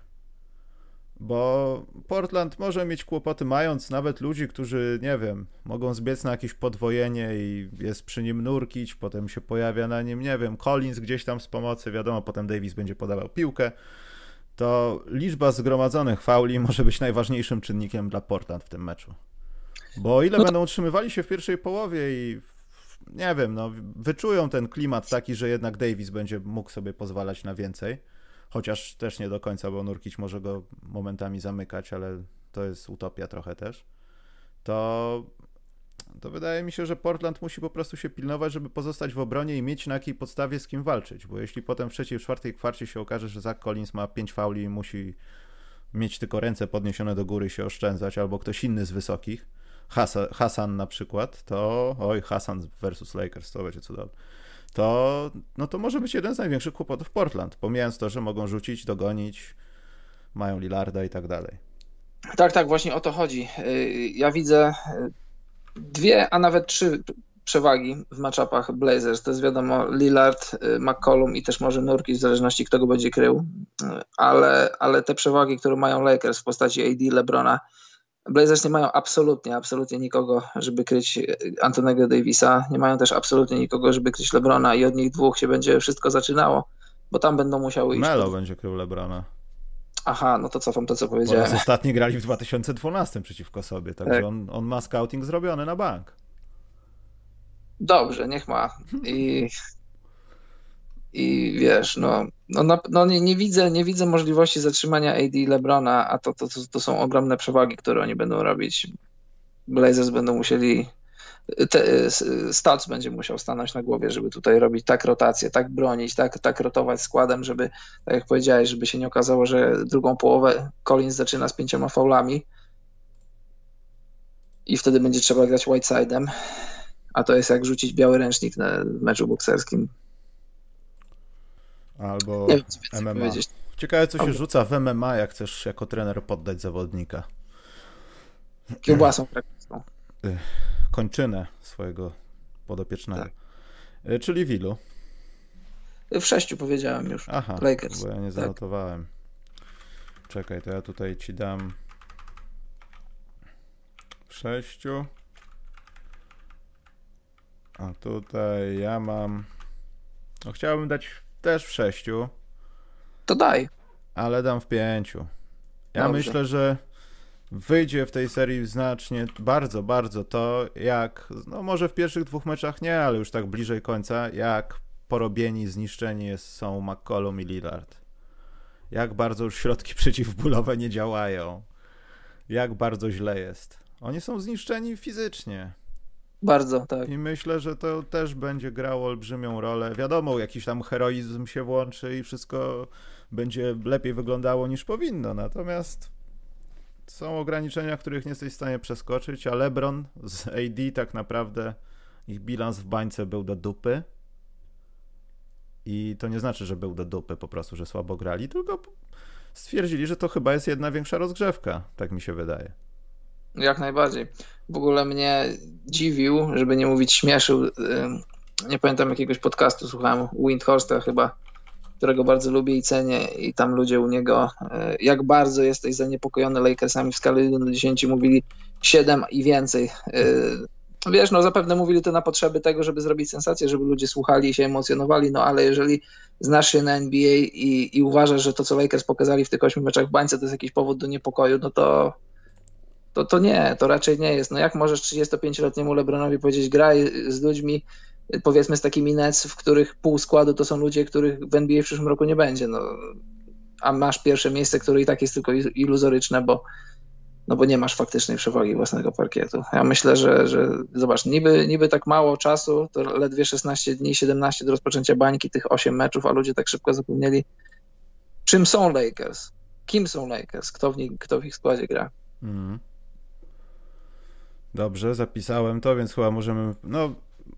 Bo Portland może mieć kłopoty, mając nawet ludzi, którzy, nie wiem, mogą zbiec na jakieś podwojenie i jest przy nim nurkić, potem się pojawia na nim, nie wiem, Collins gdzieś tam z pomocy, wiadomo, potem Davis będzie podawał piłkę. To liczba zgromadzonych fauli może być najważniejszym czynnikiem dla Portland w tym meczu. Bo o ile no to... będą utrzymywali się w pierwszej połowie i nie wiem, no, wyczują ten klimat taki, że jednak Davis będzie mógł sobie pozwalać na więcej chociaż też nie do końca, bo Nurkic może go momentami zamykać, ale to jest utopia trochę też, to, to wydaje mi się, że Portland musi po prostu się pilnować, żeby pozostać w obronie i mieć na jakiej podstawie z kim walczyć, bo jeśli potem w trzeciej, w czwartej kwarcie się okaże, że Zach Collins ma pięć fauli i musi mieć tylko ręce podniesione do góry się oszczędzać, albo ktoś inny z wysokich, Hasan, Hasan na przykład, to oj, Hasan versus Lakers, to będzie cudowne to, no to może być jeden z największych kłopotów Portland, pomijając to, że mogą rzucić, dogonić, mają Lillarda i tak dalej. Tak, tak, właśnie o to chodzi. Y, ja widzę y, dwie, a nawet trzy przewagi w matchupach Blazers. To jest wiadomo Lillard, y, McCollum i też może Nurki, w zależności kto go będzie krył. Ale, ale te przewagi, które mają Lakers w postaci AD, LeBrona, Blazers nie mają absolutnie, absolutnie nikogo, żeby kryć Antonego Davisa. Nie mają też absolutnie nikogo, żeby kryć Lebrona i od nich dwóch się będzie wszystko zaczynało, bo tam będą musiały iść. Melo pod... będzie krył Lebrona. Aha, no to cofam to, co powiedziałem. Bo ostatni grali w 2012 przeciwko sobie, także tak. on, on ma scouting zrobiony na bank. Dobrze, niech ma. I i wiesz, no, no, no nie, nie, widzę, nie widzę możliwości zatrzymania AD i LeBrona, a to, to, to, to są ogromne przewagi, które oni będą robić. Blazers będą musieli te, będzie musiał stanąć na głowie, żeby tutaj robić tak rotację, tak bronić, tak, tak rotować składem, żeby, tak jak powiedziałeś, żeby się nie okazało, że drugą połowę Collins zaczyna z pięcioma faulami i wtedy będzie trzeba grać Whiteside'em, a to jest jak rzucić biały ręcznik na meczu bokserskim. Albo wiem, MMA. Powiedzieć. Ciekawe, co się Albo. rzuca w MMA, jak chcesz jako trener poddać zawodnika. Kiełbasą. Y, kończynę swojego podopiecznego. Tak. Czyli w ilu? W sześciu powiedziałem już. Aha, Lakers. bo ja nie zanotowałem. Tak. Czekaj, to ja tutaj ci dam w sześciu. A tutaj ja mam. No, chciałbym dać też w sześciu. To daj. Ale dam w pięciu. Ja Dobrze. myślę, że wyjdzie w tej serii znacznie, bardzo, bardzo to, jak, no może w pierwszych dwóch meczach nie, ale już tak bliżej końca, jak porobieni, zniszczeni są McCollum i Lillard. Jak bardzo już środki [laughs] przeciwbólowe nie działają. Jak bardzo źle jest. Oni są zniszczeni fizycznie. Bardzo, tak. I myślę, że to też będzie grało olbrzymią rolę. Wiadomo, jakiś tam heroizm się włączy i wszystko będzie lepiej wyglądało niż powinno. Natomiast są ograniczenia, których nie jesteś w stanie przeskoczyć, a LeBron z AD tak naprawdę ich bilans w bańce był do dupy. i to nie znaczy, że był do dupy po prostu, że słabo grali, tylko stwierdzili, że to chyba jest jedna większa rozgrzewka, tak mi się wydaje. Jak najbardziej. W ogóle mnie dziwił, żeby nie mówić śmieszył, nie pamiętam jakiegoś podcastu, słuchałem Windhorsta chyba, którego bardzo lubię i cenię i tam ludzie u niego, e, jak bardzo jesteś zaniepokojony Lakersami w skali 1 do 10 mówili 7 i więcej. E, wiesz, no zapewne mówili to na potrzeby tego, żeby zrobić sensację, żeby ludzie słuchali i się emocjonowali, no ale jeżeli znasz się na NBA i, i uważasz, że to, co Lakers pokazali w tych 8 meczach w bańce, to jest jakiś powód do niepokoju, no to to, to nie, to raczej nie jest. No jak możesz 35-letniemu Lebronowi powiedzieć, graj z ludźmi, powiedzmy z takimi Nets, w których pół składu to są ludzie, których w NBA w przyszłym roku nie będzie, no, a masz pierwsze miejsce, które i tak jest tylko iluzoryczne, bo, no bo nie masz faktycznej przewagi własnego parkietu. Ja myślę, że, że zobacz, niby, niby tak mało czasu, to ledwie 16 dni, 17 do rozpoczęcia bańki, tych 8 meczów, a ludzie tak szybko zapomnieli, czym są Lakers, kim są Lakers, kto w, nich, kto w ich składzie gra. Mm. Dobrze, zapisałem to, więc chyba możemy. No,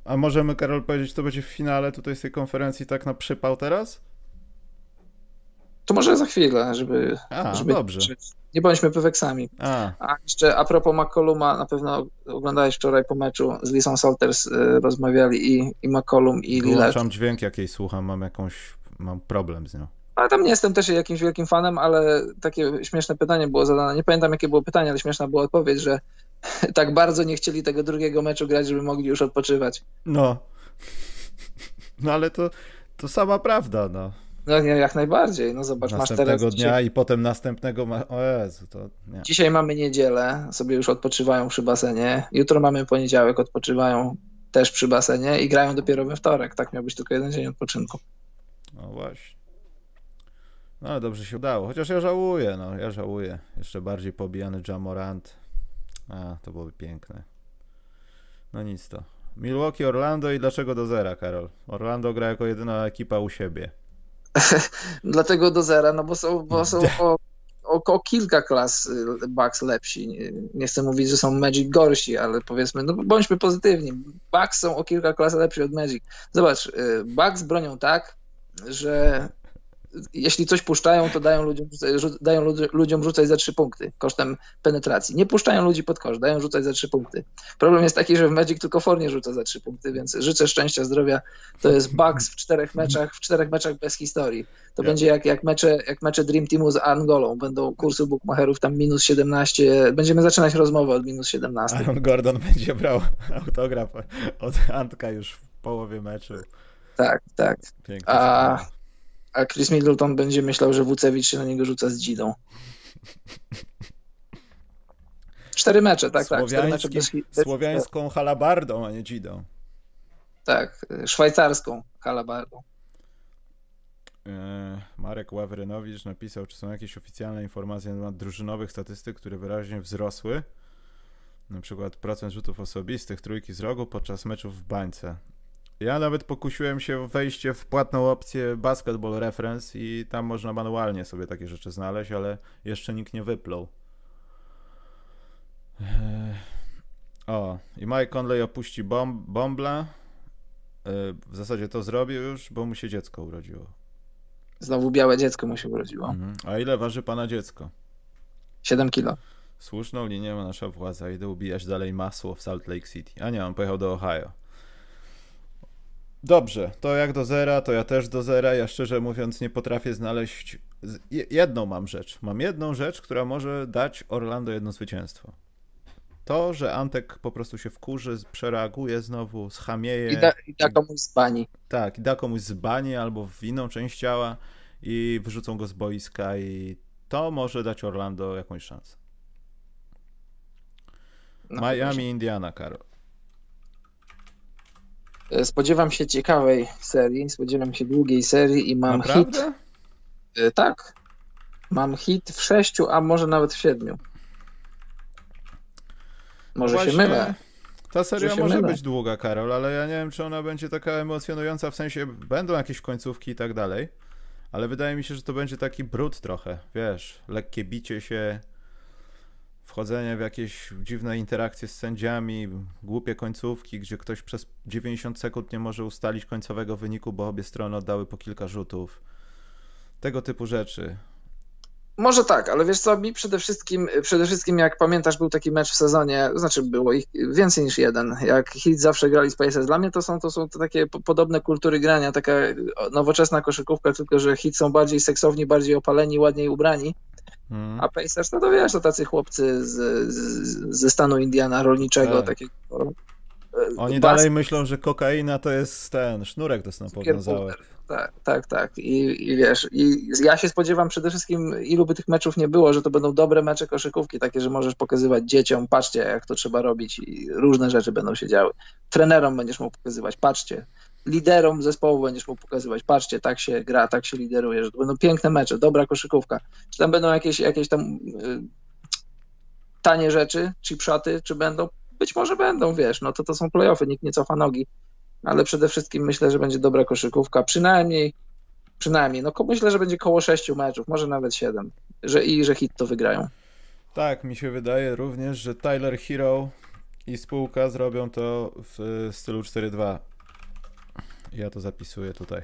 a możemy, Karol, powiedzieć, co będzie w finale tutaj z tej konferencji tak na przypał teraz? To może za chwilę, żeby. A, żeby dobrze. Nie bądźmy peweksami. A. a jeszcze a propos McColluma, na pewno oglądałeś wczoraj po meczu z Lisą Salters, y, rozmawiali i, i McCollum, i Lillard. Włączam dźwięk jakiej słucham, mam jakąś, mam problem z nią. Ale tam nie jestem też jakimś wielkim fanem, ale takie śmieszne pytanie było zadane. Nie pamiętam, jakie było pytanie, ale śmieszna była odpowiedź, że [laughs] tak bardzo nie chcieli tego drugiego meczu grać, żeby mogli już odpoczywać. No. No ale to, to sama prawda, no. No nie, jak najbardziej. No zobacz, masz teraz... dnia dzisiaj... i potem następnego, ma... o Jezu, to nie. Dzisiaj mamy niedzielę, sobie już odpoczywają przy basenie. Jutro mamy poniedziałek, odpoczywają też przy basenie i grają dopiero we wtorek. Tak miał być tylko jeden dzień odpoczynku. No właśnie. No ale dobrze się udało. Chociaż ja żałuję, no, ja żałuję. Jeszcze bardziej pobijany Jamorant. A, to byłoby piękne. No nic to. Milwaukee, Orlando i dlaczego do zera, Karol? Orlando gra jako jedyna ekipa u siebie. [laughs] Dlatego do zera, no bo są, bo są [laughs] o, o, kilka klas y, Bucks lepsi. Nie, nie, chcę mówić, że są Magic gorsi, ale powiedzmy, no bądźmy pozytywni. Bucks są o kilka klas lepsi od Magic. Zobacz, y, Bucks bronią tak, że jeśli coś puszczają, to dają ludziom, dają ludziom rzucać za trzy punkty kosztem penetracji. Nie puszczają ludzi pod kosz, dają rzucać za trzy punkty. Problem jest taki, że w Magic tylko Fornie rzuca za trzy punkty, więc życzę szczęścia, zdrowia. To jest Bucks w czterech meczach, w czterech meczach bez historii. To ja. będzie jak, jak, mecze, jak mecze Dream Teamu z Angolą. Będą kursy bookmacherów tam minus 17. Będziemy zaczynać rozmowę od minus 17. Aaron Gordon będzie brał autograf od Antka już w połowie meczu. Tak, tak. Pięknie. A a Chris Middleton będzie myślał, że Wucewicz się na niego rzuca z dzidą. Cztery mecze, tak, tak. Cztery mecze bez... Słowiańską halabardą, a nie dzidą. Tak, szwajcarską halabardą. E, Marek Ławrynowicz napisał, czy są jakieś oficjalne informacje na temat drużynowych statystyk, które wyraźnie wzrosły. Na przykład procent rzutów osobistych, trójki z rogu podczas meczów w bańce. Ja nawet pokusiłem się wejście w płatną opcję Basketball Reference i tam można manualnie sobie takie rzeczy znaleźć, ale jeszcze nikt nie wyplął. Eee, o, i Mike Conley opuści bom Bombla. Eee, w zasadzie to zrobił już, bo mu się dziecko urodziło. Znowu białe dziecko mu się urodziło. Mhm. A ile waży pana dziecko? 7 kilo. Słuszną linię ma nasza władza. Idę ubijać dalej masło w Salt Lake City. A nie, on pojechał do Ohio. Dobrze, to jak do zera, to ja też do zera. Ja szczerze mówiąc nie potrafię znaleźć. Jedną mam rzecz. Mam jedną rzecz, która może dać Orlando jedno zwycięstwo. To, że Antek po prostu się wkurzy, przereaguje znowu, schamieje. I da, i da komuś z bani. Tak, i da komuś z bani albo w inną część ciała i wyrzucą go z boiska i to może dać Orlando jakąś szansę. No, Miami, proszę. Indiana, Karol. E, spodziewam się ciekawej serii, spodziewam się długiej serii i mam Naprawdę? hit. E, tak. Mam hit w sześciu, a może nawet w siedmiu. Może Właśnie się mylę. Ta seria może mylę. być długa, Karol, ale ja nie wiem, czy ona będzie taka emocjonująca, w sensie będą jakieś końcówki i tak dalej, ale wydaje mi się, że to będzie taki brud trochę, wiesz, lekkie bicie się, wchodzenie w jakieś dziwne interakcje z sędziami, głupie końcówki, gdzie ktoś przez 90 sekund nie może ustalić końcowego wyniku, bo obie strony oddały po kilka rzutów. Tego typu rzeczy. Może tak, ale wiesz co, mi przede wszystkim, przede wszystkim jak pamiętasz, był taki mecz w sezonie, znaczy było ich więcej niż jeden, jak Heat zawsze grali z Pacers. Dla mnie to są, to są to takie podobne kultury grania, taka nowoczesna koszykówka, tylko że Heat są bardziej seksowni, bardziej opaleni, ładniej ubrani, hmm. a Pacers, no to wiesz, to tacy chłopcy z, z, ze stanu Indiana rolniczego, tak. takiego oni Bas... dalej myślą, że kokaina to jest ten sznurek do snapowiązałek. Tak, tak, tak. I, I wiesz, i ja się spodziewam przede wszystkim, ilu by tych meczów nie było, że to będą dobre mecze koszykówki, takie, że możesz pokazywać dzieciom, patrzcie, jak to trzeba robić i różne rzeczy będą się działy. Trenerom będziesz mógł pokazywać, patrzcie. Liderom zespołu będziesz mógł pokazywać, patrzcie, tak się gra, tak się lideruje, że to będą piękne mecze, dobra koszykówka. Czy tam będą jakieś, jakieś tam y, tanie rzeczy, chipshoty, czy będą? Być może będą, wiesz, no to to są playoffy, nikt nie cofa nogi, ale przede wszystkim myślę, że będzie dobra koszykówka, przynajmniej, przynajmniej, no myślę, że będzie koło sześciu meczów, może nawet siedem, że i że hit to wygrają. Tak, mi się wydaje również, że Tyler Hero i spółka zrobią to w stylu 4-2. Ja to zapisuję tutaj.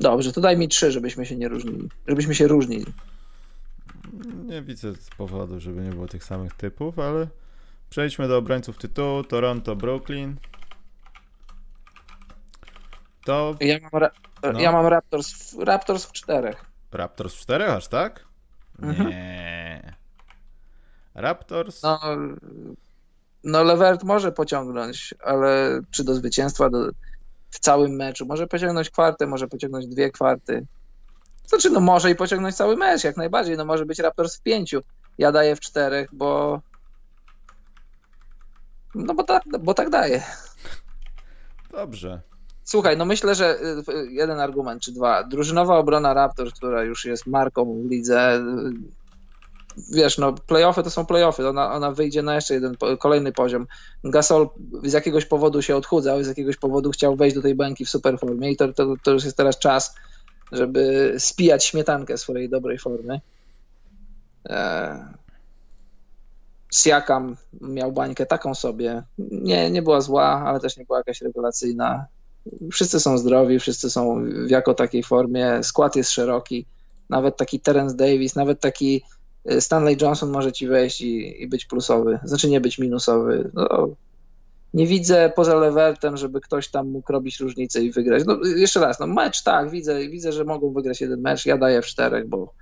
Dobrze, to daj mi trzy, żebyśmy się nie różnili. Żebyśmy się różnili. Nie widzę powodu, żeby nie było tych samych typów, ale Przejdźmy do obrońców tytułu. Toronto, Brooklyn. To... Ja mam, ra... no. ja mam Raptors, w... Raptors w czterech. Raptors w czterech aż tak? Mhm. Nie. Raptors. No, no Levert może pociągnąć, ale czy do zwycięstwa do, w całym meczu? Może pociągnąć kwartę, może pociągnąć dwie kwarty. Znaczy, no może i pociągnąć cały mecz, jak najbardziej. No może być Raptors w pięciu. Ja daję w czterech, bo no bo tak, bo tak daje. Dobrze. Słuchaj, no myślę, że y, jeden argument czy dwa. Drużynowa obrona Raptors, która już jest marką w lidze, y, wiesz, no playoffy to są playoffy, ona, ona wyjdzie na jeszcze jeden, kolejny poziom. Gasol z jakiegoś powodu się odchudzał, z jakiegoś powodu chciał wejść do tej bańki w super formie i to, to, to już jest teraz czas, żeby spijać śmietankę swojej dobrej formy. Eee Siakam miał bańkę taką sobie. Nie, nie była zła, ale też nie była jakaś rewelacyjna. Wszyscy są zdrowi, wszyscy są w jako takiej formie. Skład jest szeroki. Nawet taki Terence Davis, nawet taki Stanley Johnson może ci wejść i, i być plusowy. Znaczy nie być minusowy. No, nie widzę poza Levertem, żeby ktoś tam mógł robić różnicę i wygrać. No, jeszcze raz, no mecz tak, widzę, widzę, że mogą wygrać jeden mecz. Ja daję w czterech, bo,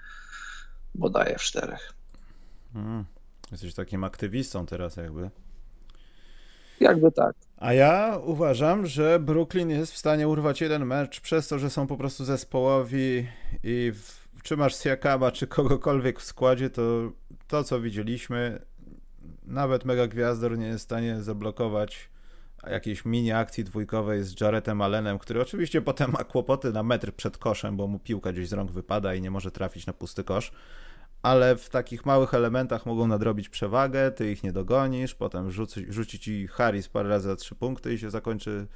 bo daję w czterech. Hmm. Jesteś takim aktywistą teraz jakby. Jakby tak. A ja uważam, że Brooklyn jest w stanie urwać jeden mecz przez to, że są po prostu zespołowi i w, czy masz Siakama, czy kogokolwiek w składzie, to to, co widzieliśmy, nawet Mega Gwiazdor nie jest w stanie zablokować jakiejś mini akcji dwójkowej z Jaretem Allenem, który oczywiście potem ma kłopoty na metr przed koszem, bo mu piłka gdzieś z rąk wypada i nie może trafić na pusty kosz ale w takich małych elementach mogą nadrobić przewagę, ty ich nie dogonisz, potem rzuci, rzuci ci Harris parę razy za trzy punkty i się zakończy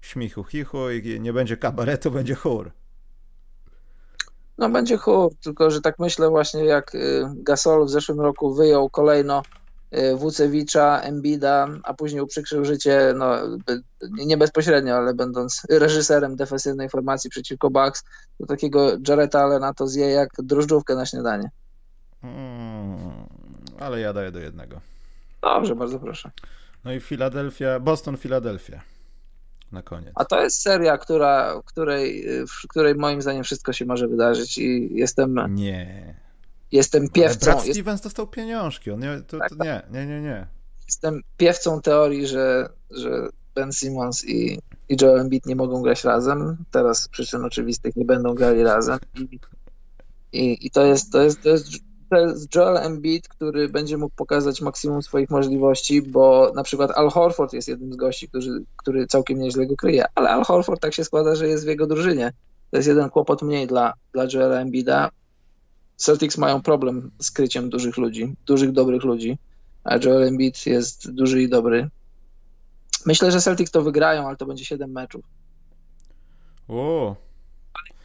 śmichu chichu i nie będzie kabaretu, będzie chór. No będzie chór, tylko że tak myślę właśnie jak y, Gasol w zeszłym roku wyjął kolejno y, Wucewicza, Embida, a później uprzykrzył życie, no nie bezpośrednio, ale będąc [laughs] reżyserem defensywnej formacji przeciwko Bucks, do takiego Jareta Allena to zje jak drożdżówkę na śniadanie. Hmm, ale ja daję do jednego. Dobrze, bardzo proszę. No i Filadelfia, Boston, Filadelfia. Na koniec. A to jest seria, która, której, w której moim zdaniem wszystko się może wydarzyć i jestem. Nie. Jestem piewcą. Brad Stevens dostał pieniążki. On nie, to, to tak. nie, nie, nie, nie. Jestem piewcą teorii, że, że Ben Simmons i, i Joel Embiid nie mogą grać razem. Teraz z przyczyn oczywistych nie będą grali razem. I, i, i to, jest, to, jest, to jest jest Joel Embiid, który będzie mógł pokazać maksimum swoich możliwości, bo na przykład Al Horford jest jednym z gości, który, który całkiem nieźle go kryje, ale Al Horford tak się składa, że jest w jego drużynie. To jest jeden kłopot mniej dla, dla Joela Embida. Celtics mają problem z kryciem dużych ludzi, dużych, dobrych ludzi, a Joel Embiid jest duży i dobry. Myślę, że Celtics to wygrają, ale to będzie 7 meczów. O,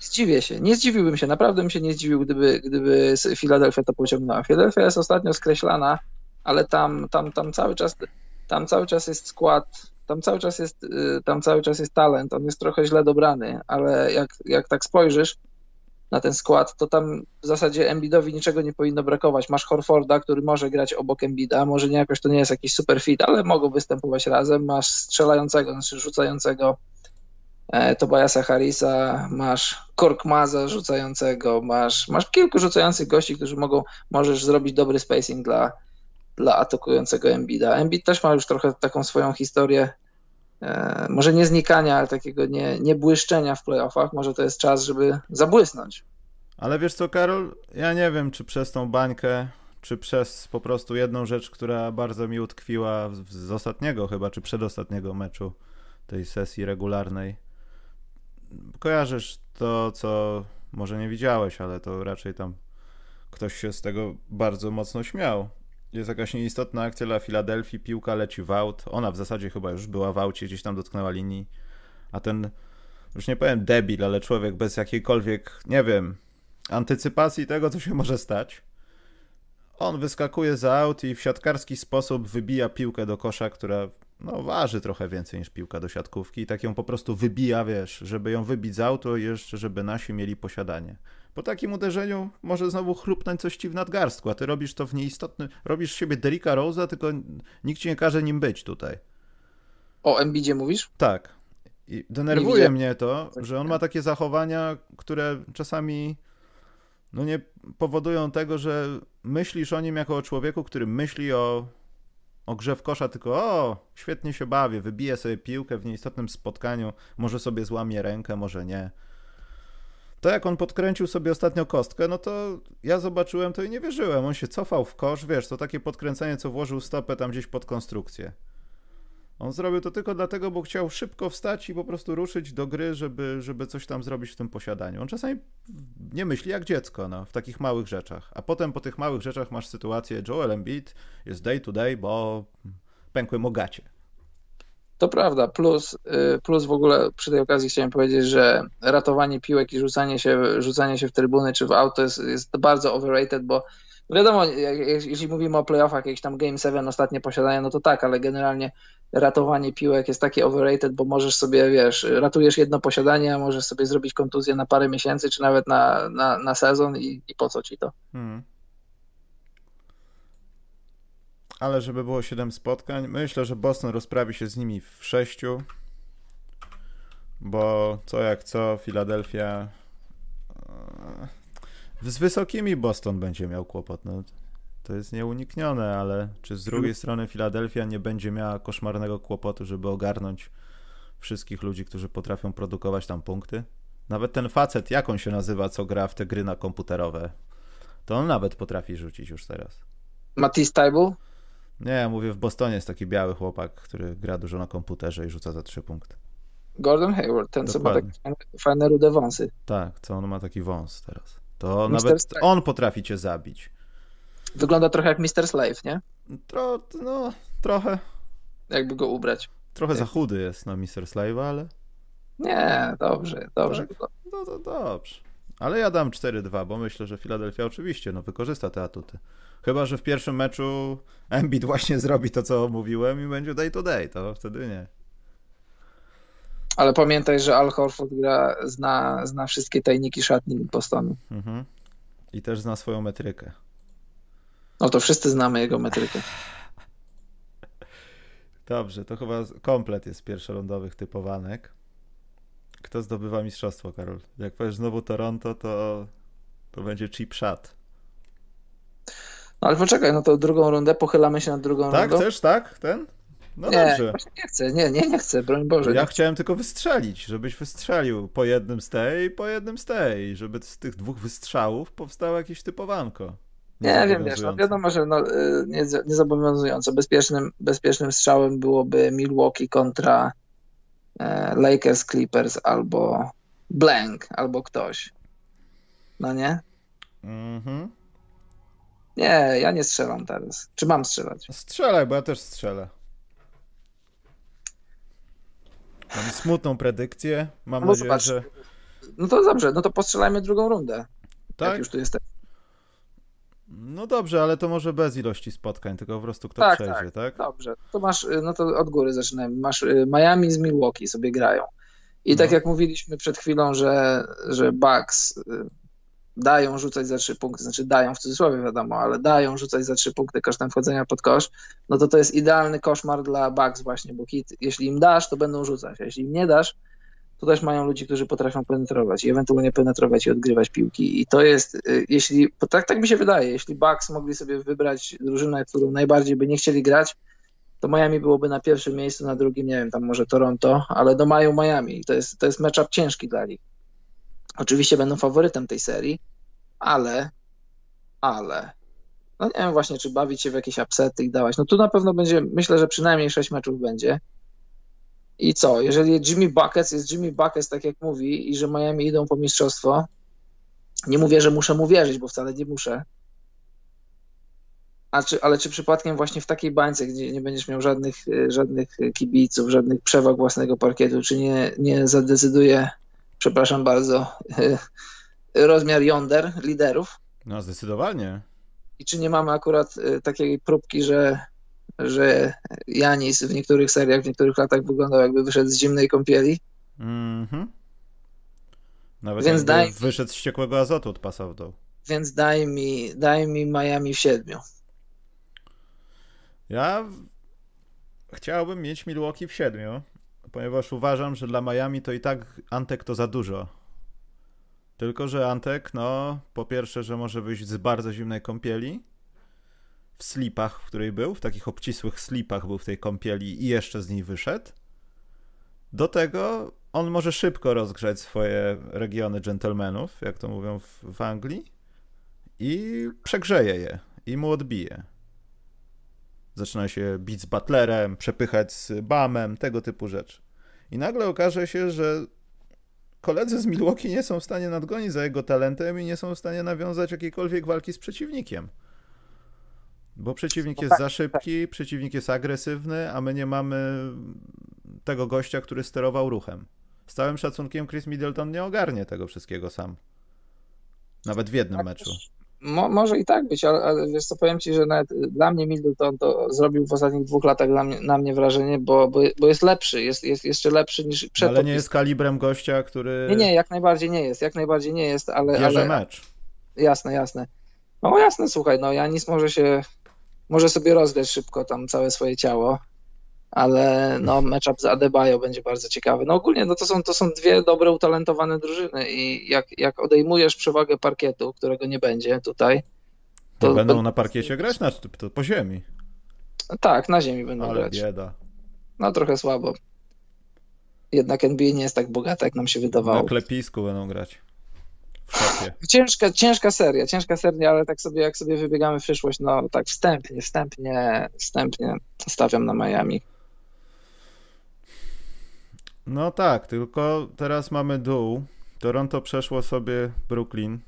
Zdziwię się, nie zdziwiłbym się, naprawdę bym się nie zdziwił, gdyby, gdyby Philadelphia to pociągnęła. Philadelphia jest ostatnio skreślana, ale tam, tam, tam cały czas tam cały czas jest skład, tam cały czas jest, y, tam cały czas jest talent, on jest trochę źle dobrany, ale jak, jak tak spojrzysz na ten skład, to tam w zasadzie Embiidowi niczego nie powinno brakować. Masz Horforda, który może grać obok Embida, może nie jakoś to nie jest jakiś super fit, ale mogą występować razem. Masz strzelającego, znaczy rzucającego Tobiasa Harrisa, masz Korkmaza rzucającego, masz, masz kilku rzucających gości, którzy mogą, możesz zrobić dobry spacing dla, dla atakującego Embida. Embid też ma już trochę taką swoją historię, e, może nie znikania, ale takiego nie, nie błyszczenia w playoffach. Może to jest czas, żeby zabłysnąć. Ale wiesz co, Karol, ja nie wiem, czy przez tą bańkę, czy przez po prostu jedną rzecz, która bardzo mi utkwiła z ostatniego chyba, czy przedostatniego meczu tej sesji regularnej. Kojarzysz to, co może nie widziałeś, ale to raczej tam ktoś się z tego bardzo mocno śmiał. Jest jakaś nieistotna akcja dla Filadelfii, piłka leci w aut, ona w zasadzie chyba już była w aucie, gdzieś tam dotknęła linii, a ten, już nie powiem debil, ale człowiek bez jakiejkolwiek, nie wiem, antycypacji tego, co się może stać, on wyskakuje za aut i w siatkarski sposób wybija piłkę do kosza, która no, waży trochę więcej niż piłka do siatkówki i tak ją po prostu wybija, wiesz, żeby ją wybić z auto i jeszcze, żeby nasi mieli posiadanie. Po takim uderzeniu może znowu chrupnąć coś ci w nadgarstku, a ty robisz to w nieistotnym... Robisz siebie Derricka Rose'a, tylko nikt ci nie każe nim być tutaj. O Embidzie mówisz? Tak. I denerwuje mnie to, że on ma takie zachowania, które czasami no nie powodują tego, że myślisz o nim jako o człowieku, który myśli o, o grze w kosza, tylko o, świetnie się bawię, wybiję sobie piłkę w nieistotnym spotkaniu, może sobie złamie rękę, może nie to jak on podkręcił sobie ostatnio kostkę, no to ja zobaczyłem to i nie wierzyłem. On się cofał w kosz, wiesz, to takie podkręcenie, co włożył stopę tam gdzieś pod konstrukcję. On zrobił to tylko dlatego, bo chciał szybko wstać i po prostu ruszyć do gry, żeby, żeby coś tam zrobić w tym posiadaniu. On czasami nie myśli jak dziecko no, w takich małych rzeczach. A potem po tych małych rzeczach masz sytuację Joel Embiid jest day to day, bo pękły mu gacie. To prawda, plus, y, plus w ogóle przy tej okazji chciałem powiedzieć, że ratowanie piłek i rzucanie się, rzucanie się w trybuny czy w auto jest, jest bardzo overrated, bo wiadomo, jeśli mówimy o playoffach, jakieś tam Game 7 ostatnie posiadania, no to tak, ale generalnie ratowanie piłek jest takie overrated, bo możesz sobie, wiesz, ratujesz jedno posiadanie, a możesz sobie zrobić kontuzję na parę miesięcy, czy nawet na, na, na sezon i, i po co ci to? Hmm. ale żeby było 7 spotkań, myślę, że Boston rozprawi się z nimi w 6. Bo co jak co, Filadelfia. E, z wysokimi Boston będzie miał kłopot. No, to jest nieuniknione, ale czy z drugiej strony Filadelfia nie będzie miała koszmarnego kłopotu, żeby ogarnąć wszystkich ludzi, którzy potrafią produkować tam punkty? Nawet ten facet, jak on się nazywa, co gra w te gry na komputerowe, to on nawet potrafi rzucić już teraz. Matisse Taibu? Nie, ja mówię, w Bostonie jest taki biały chłopak, który gra dużo na komputerze i rzuca za trzy punkty. Gordon Hayward, ten Dokładnie. co ma takie fajne rude wąsy. Tak, co on ma taki wąs teraz. To Mister nawet on potrafi cię zabić. Wygląda trochę jak Mr. Slave, nie? Tro, no, trochę. Jakby go ubrać. Trochę za chudy jest na Mr. Slave, ale... Nie, dobrze, dobrze. Tak? No to dobrze. Ale ja dam 4-2, bo myślę, że Philadelphia oczywiście no, wykorzysta te atuty. Chyba, że w pierwszym meczu Embiid właśnie zrobi to, co mówiłem i będzie day to day, to wtedy nie. Ale pamiętaj, że Al Horford gra, zna, zna wszystkie tajniki szatni Bostonu. Mhm. I też zna swoją metrykę. No to wszyscy znamy jego metrykę. Dobrze, to chyba komplet jest pierwszolądowych typowanek. Kto zdobywa mistrzostwo, Karol? Jak powiesz znowu Toronto, to, to będzie cheap shot. No ale poczekaj, no to drugą rundę, pochylamy się na drugą tak, rundę. Tak, chcesz, tak? Ten? No nie, dobrze. nie chcę, nie, nie, nie chcę, broń Boże. Ja chciałem tylko wystrzelić, żebyś wystrzelił po jednym z tej, po jednym z tej, żeby z tych dwóch wystrzałów powstało jakieś typowanko. Nie, wiem, wiesz, no wiadomo, że no, y, nie, niezobowiązująco. Bezpiecznym, bezpiecznym strzałem byłoby Milwaukee kontra e, Lakers, Clippers albo Blank, albo ktoś. No nie? Mhm. Nie, ja nie strzelam teraz. Czy mam strzelać? Strzelaj, bo ja też strzelę. Mam smutną predykcję. Mam no nadzieję, zobacz. że no to dobrze, no to postrzelajmy drugą rundę. Tak? Jak już tu jesteś. No dobrze, ale to może bez ilości spotkań, tylko po prostu kto Tak, przejdzie, tak? Dobrze, to masz, y, no to od góry zaczynamy. Masz y, Miami z Milwaukee sobie grają. I tak No. jak mówiliśmy przed chwilą, że, że Bucks y, dają rzucać za trzy punkty, znaczy dają w cudzysłowie wiadomo, ale dają rzucać za trzy punkty kosztem wchodzenia pod kosz, no to to jest idealny koszmar dla Bucks właśnie, bo hit, jeśli im dasz, to będą rzucać, a jeśli im nie dasz, to też mają ludzi, którzy potrafią penetrować i ewentualnie penetrować i odgrywać piłki. I to jest, y, jeśli, bo tak, tak mi się wydaje, jeśli Bucks mogli sobie wybrać drużynę, którą najbardziej by nie chcieli grać, to Miami byłoby na pierwszym miejscu, na drugim, nie wiem, tam może Toronto, ale do maju Miami. I to jest, to jest matchup ciężki dla nich. Oczywiście będą faworytem tej serii, ale, ale, no nie wiem właśnie, czy bawić się w jakieś upsety i dawać. No tu na pewno będzie, myślę, że przynajmniej sześć meczów będzie. I co, jeżeli Jimmy Buckets jest Jimmy Buckets, tak jak mówi, i że Miami idą po mistrzostwo, nie mówię, że muszę mu wierzyć, bo wcale nie muszę, czy, ale czy przypadkiem właśnie w takiej bańce, gdzie nie będziesz miał żadnych, e, żadnych kibiców, żadnych przewag własnego parkietu, czy nie, nie zadecyduje, przepraszam bardzo, [laughs] rozmiar yonder liderów? No zdecydowanie. I czy nie mamy akurat e, takiej próbki, że, że Janis w niektórych seriach, w niektórych latach wyglądał jakby wyszedł z zimnej kąpieli? Mhm. Nawet Więc daj- wyszedł z ciekłego azotu od pasa w dół. Więc daj mi, daj mi Miami w siedmiu. Ja chciałbym mieć Milwaukee w siedmiu, ponieważ uważam, że dla Miami to i tak Antek to za dużo. Tylko, że Antek, no, po pierwsze, że może wyjść z bardzo zimnej kąpieli, slipach, w której był, w takich obcisłych slipach był w tej kąpieli i jeszcze z niej wyszedł. Do tego on może szybko rozgrzać swoje regiony dżentelmenów, jak to mówią w, w Anglii, i przegrzeje je, i mu odbije. Zaczyna się bić z Butlerem, przepychać z Bamem, tego typu rzeczy. I nagle okaże się, że koledzy z Milwaukee nie są w stanie nadgonić za jego talentem i nie są w stanie nawiązać jakiejkolwiek walki z przeciwnikiem. Bo przeciwnik jest za szybki, przeciwnik jest agresywny, a my nie mamy tego gościa, który sterował ruchem. Z całym szacunkiem Chris Middleton nie ogarnie tego wszystkiego sam. Nawet w jednym meczu. Mo, może i tak być, ale, ale wiesz co, powiem Ci, że nawet dla mnie Middleton to zrobił w ostatnich dwóch latach mnie, na mnie wrażenie, bo, bo, bo jest lepszy, jest, jest jeszcze lepszy niż przed Ale nie jest kalibrem gościa, który Nie, nie, jak najbardziej nie jest, jak najbardziej nie jest, ale, bierze ale mecz. jasne, jasne. No jasne, słuchaj, no Janis może się, może sobie rozgrać szybko tam całe swoje ciało, ale no matchup z Adebayo będzie bardzo ciekawy. No ogólnie no to są, to są dwie dobre, utalentowane drużyny i jak, jak odejmujesz przewagę parkietu, którego nie będzie tutaj, To to- będą to- na parkiecie grać na, to po ziemi. tak, na ziemi będą Ale grać. bieda. No trochę słabo. Jednak NBA nie jest tak bogata, jak nam się Na wydawało. klepisku będą grać. W szopie. [laughs] Ciężka, ciężka seria, ciężka seria, ale tak sobie, jak sobie wybiegamy w przyszłość, no tak wstępnie, wstępnie, wstępnie stawiam na Miami. No tak, tylko teraz mamy dół. Toronto przeszło sobie Brooklyn.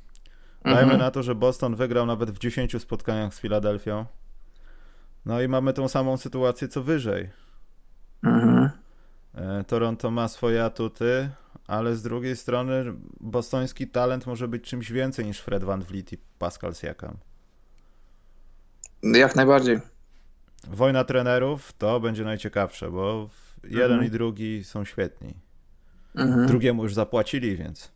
Dajmy Mhm. na to, że Boston wygrał nawet w 10 spotkaniach z Filadelfią. No i mamy tą samą sytuację co wyżej. Mhm. E, Toronto ma swoje atuty, ale z drugiej strony bostoński talent może być czymś więcej niż Fred Van Vliet i Pascal Siakam. Jak najbardziej. Wojna trenerów to będzie najciekawsze, bo jeden Mhm. i drugi są świetni. Mhm. Drugiemu już zapłacili, więc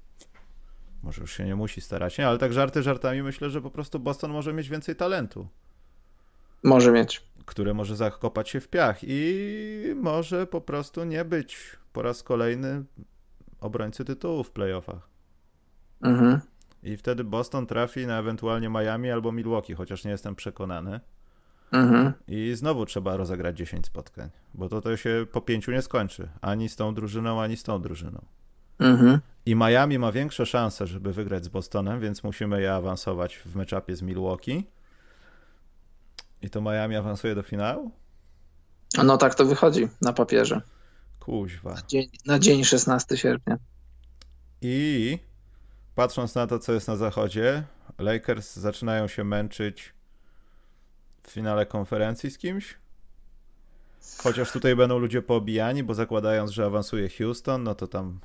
może już się nie musi starać. Nie, ale tak żarty żartami myślę, że po prostu Boston może mieć więcej talentu, Może mieć. które może zakopać się w piach i może po prostu nie być po raz kolejny obrońcy tytułu w playoffach. Mhm. I wtedy Boston trafi na ewentualnie Miami albo Milwaukee, chociaż nie jestem przekonany. Mhm. I znowu trzeba rozegrać 10 spotkań, bo to, to się po pięciu nie skończy. Ani z tą drużyną, ani z tą drużyną. Mhm. I Miami ma większe szanse, żeby wygrać z Bostonem, więc musimy je awansować w meczapie z Milwaukee. I to Miami awansuje do finału? No tak to wychodzi na papierze. Kuźwa. Dzień, na dzień 16 sierpnia. I patrząc na to, co jest na zachodzie, Lakers zaczynają się męczyć w finale konferencji z kimś. Chociaż tutaj będą ludzie poobijani, bo zakładając, że awansuje Houston, no to tam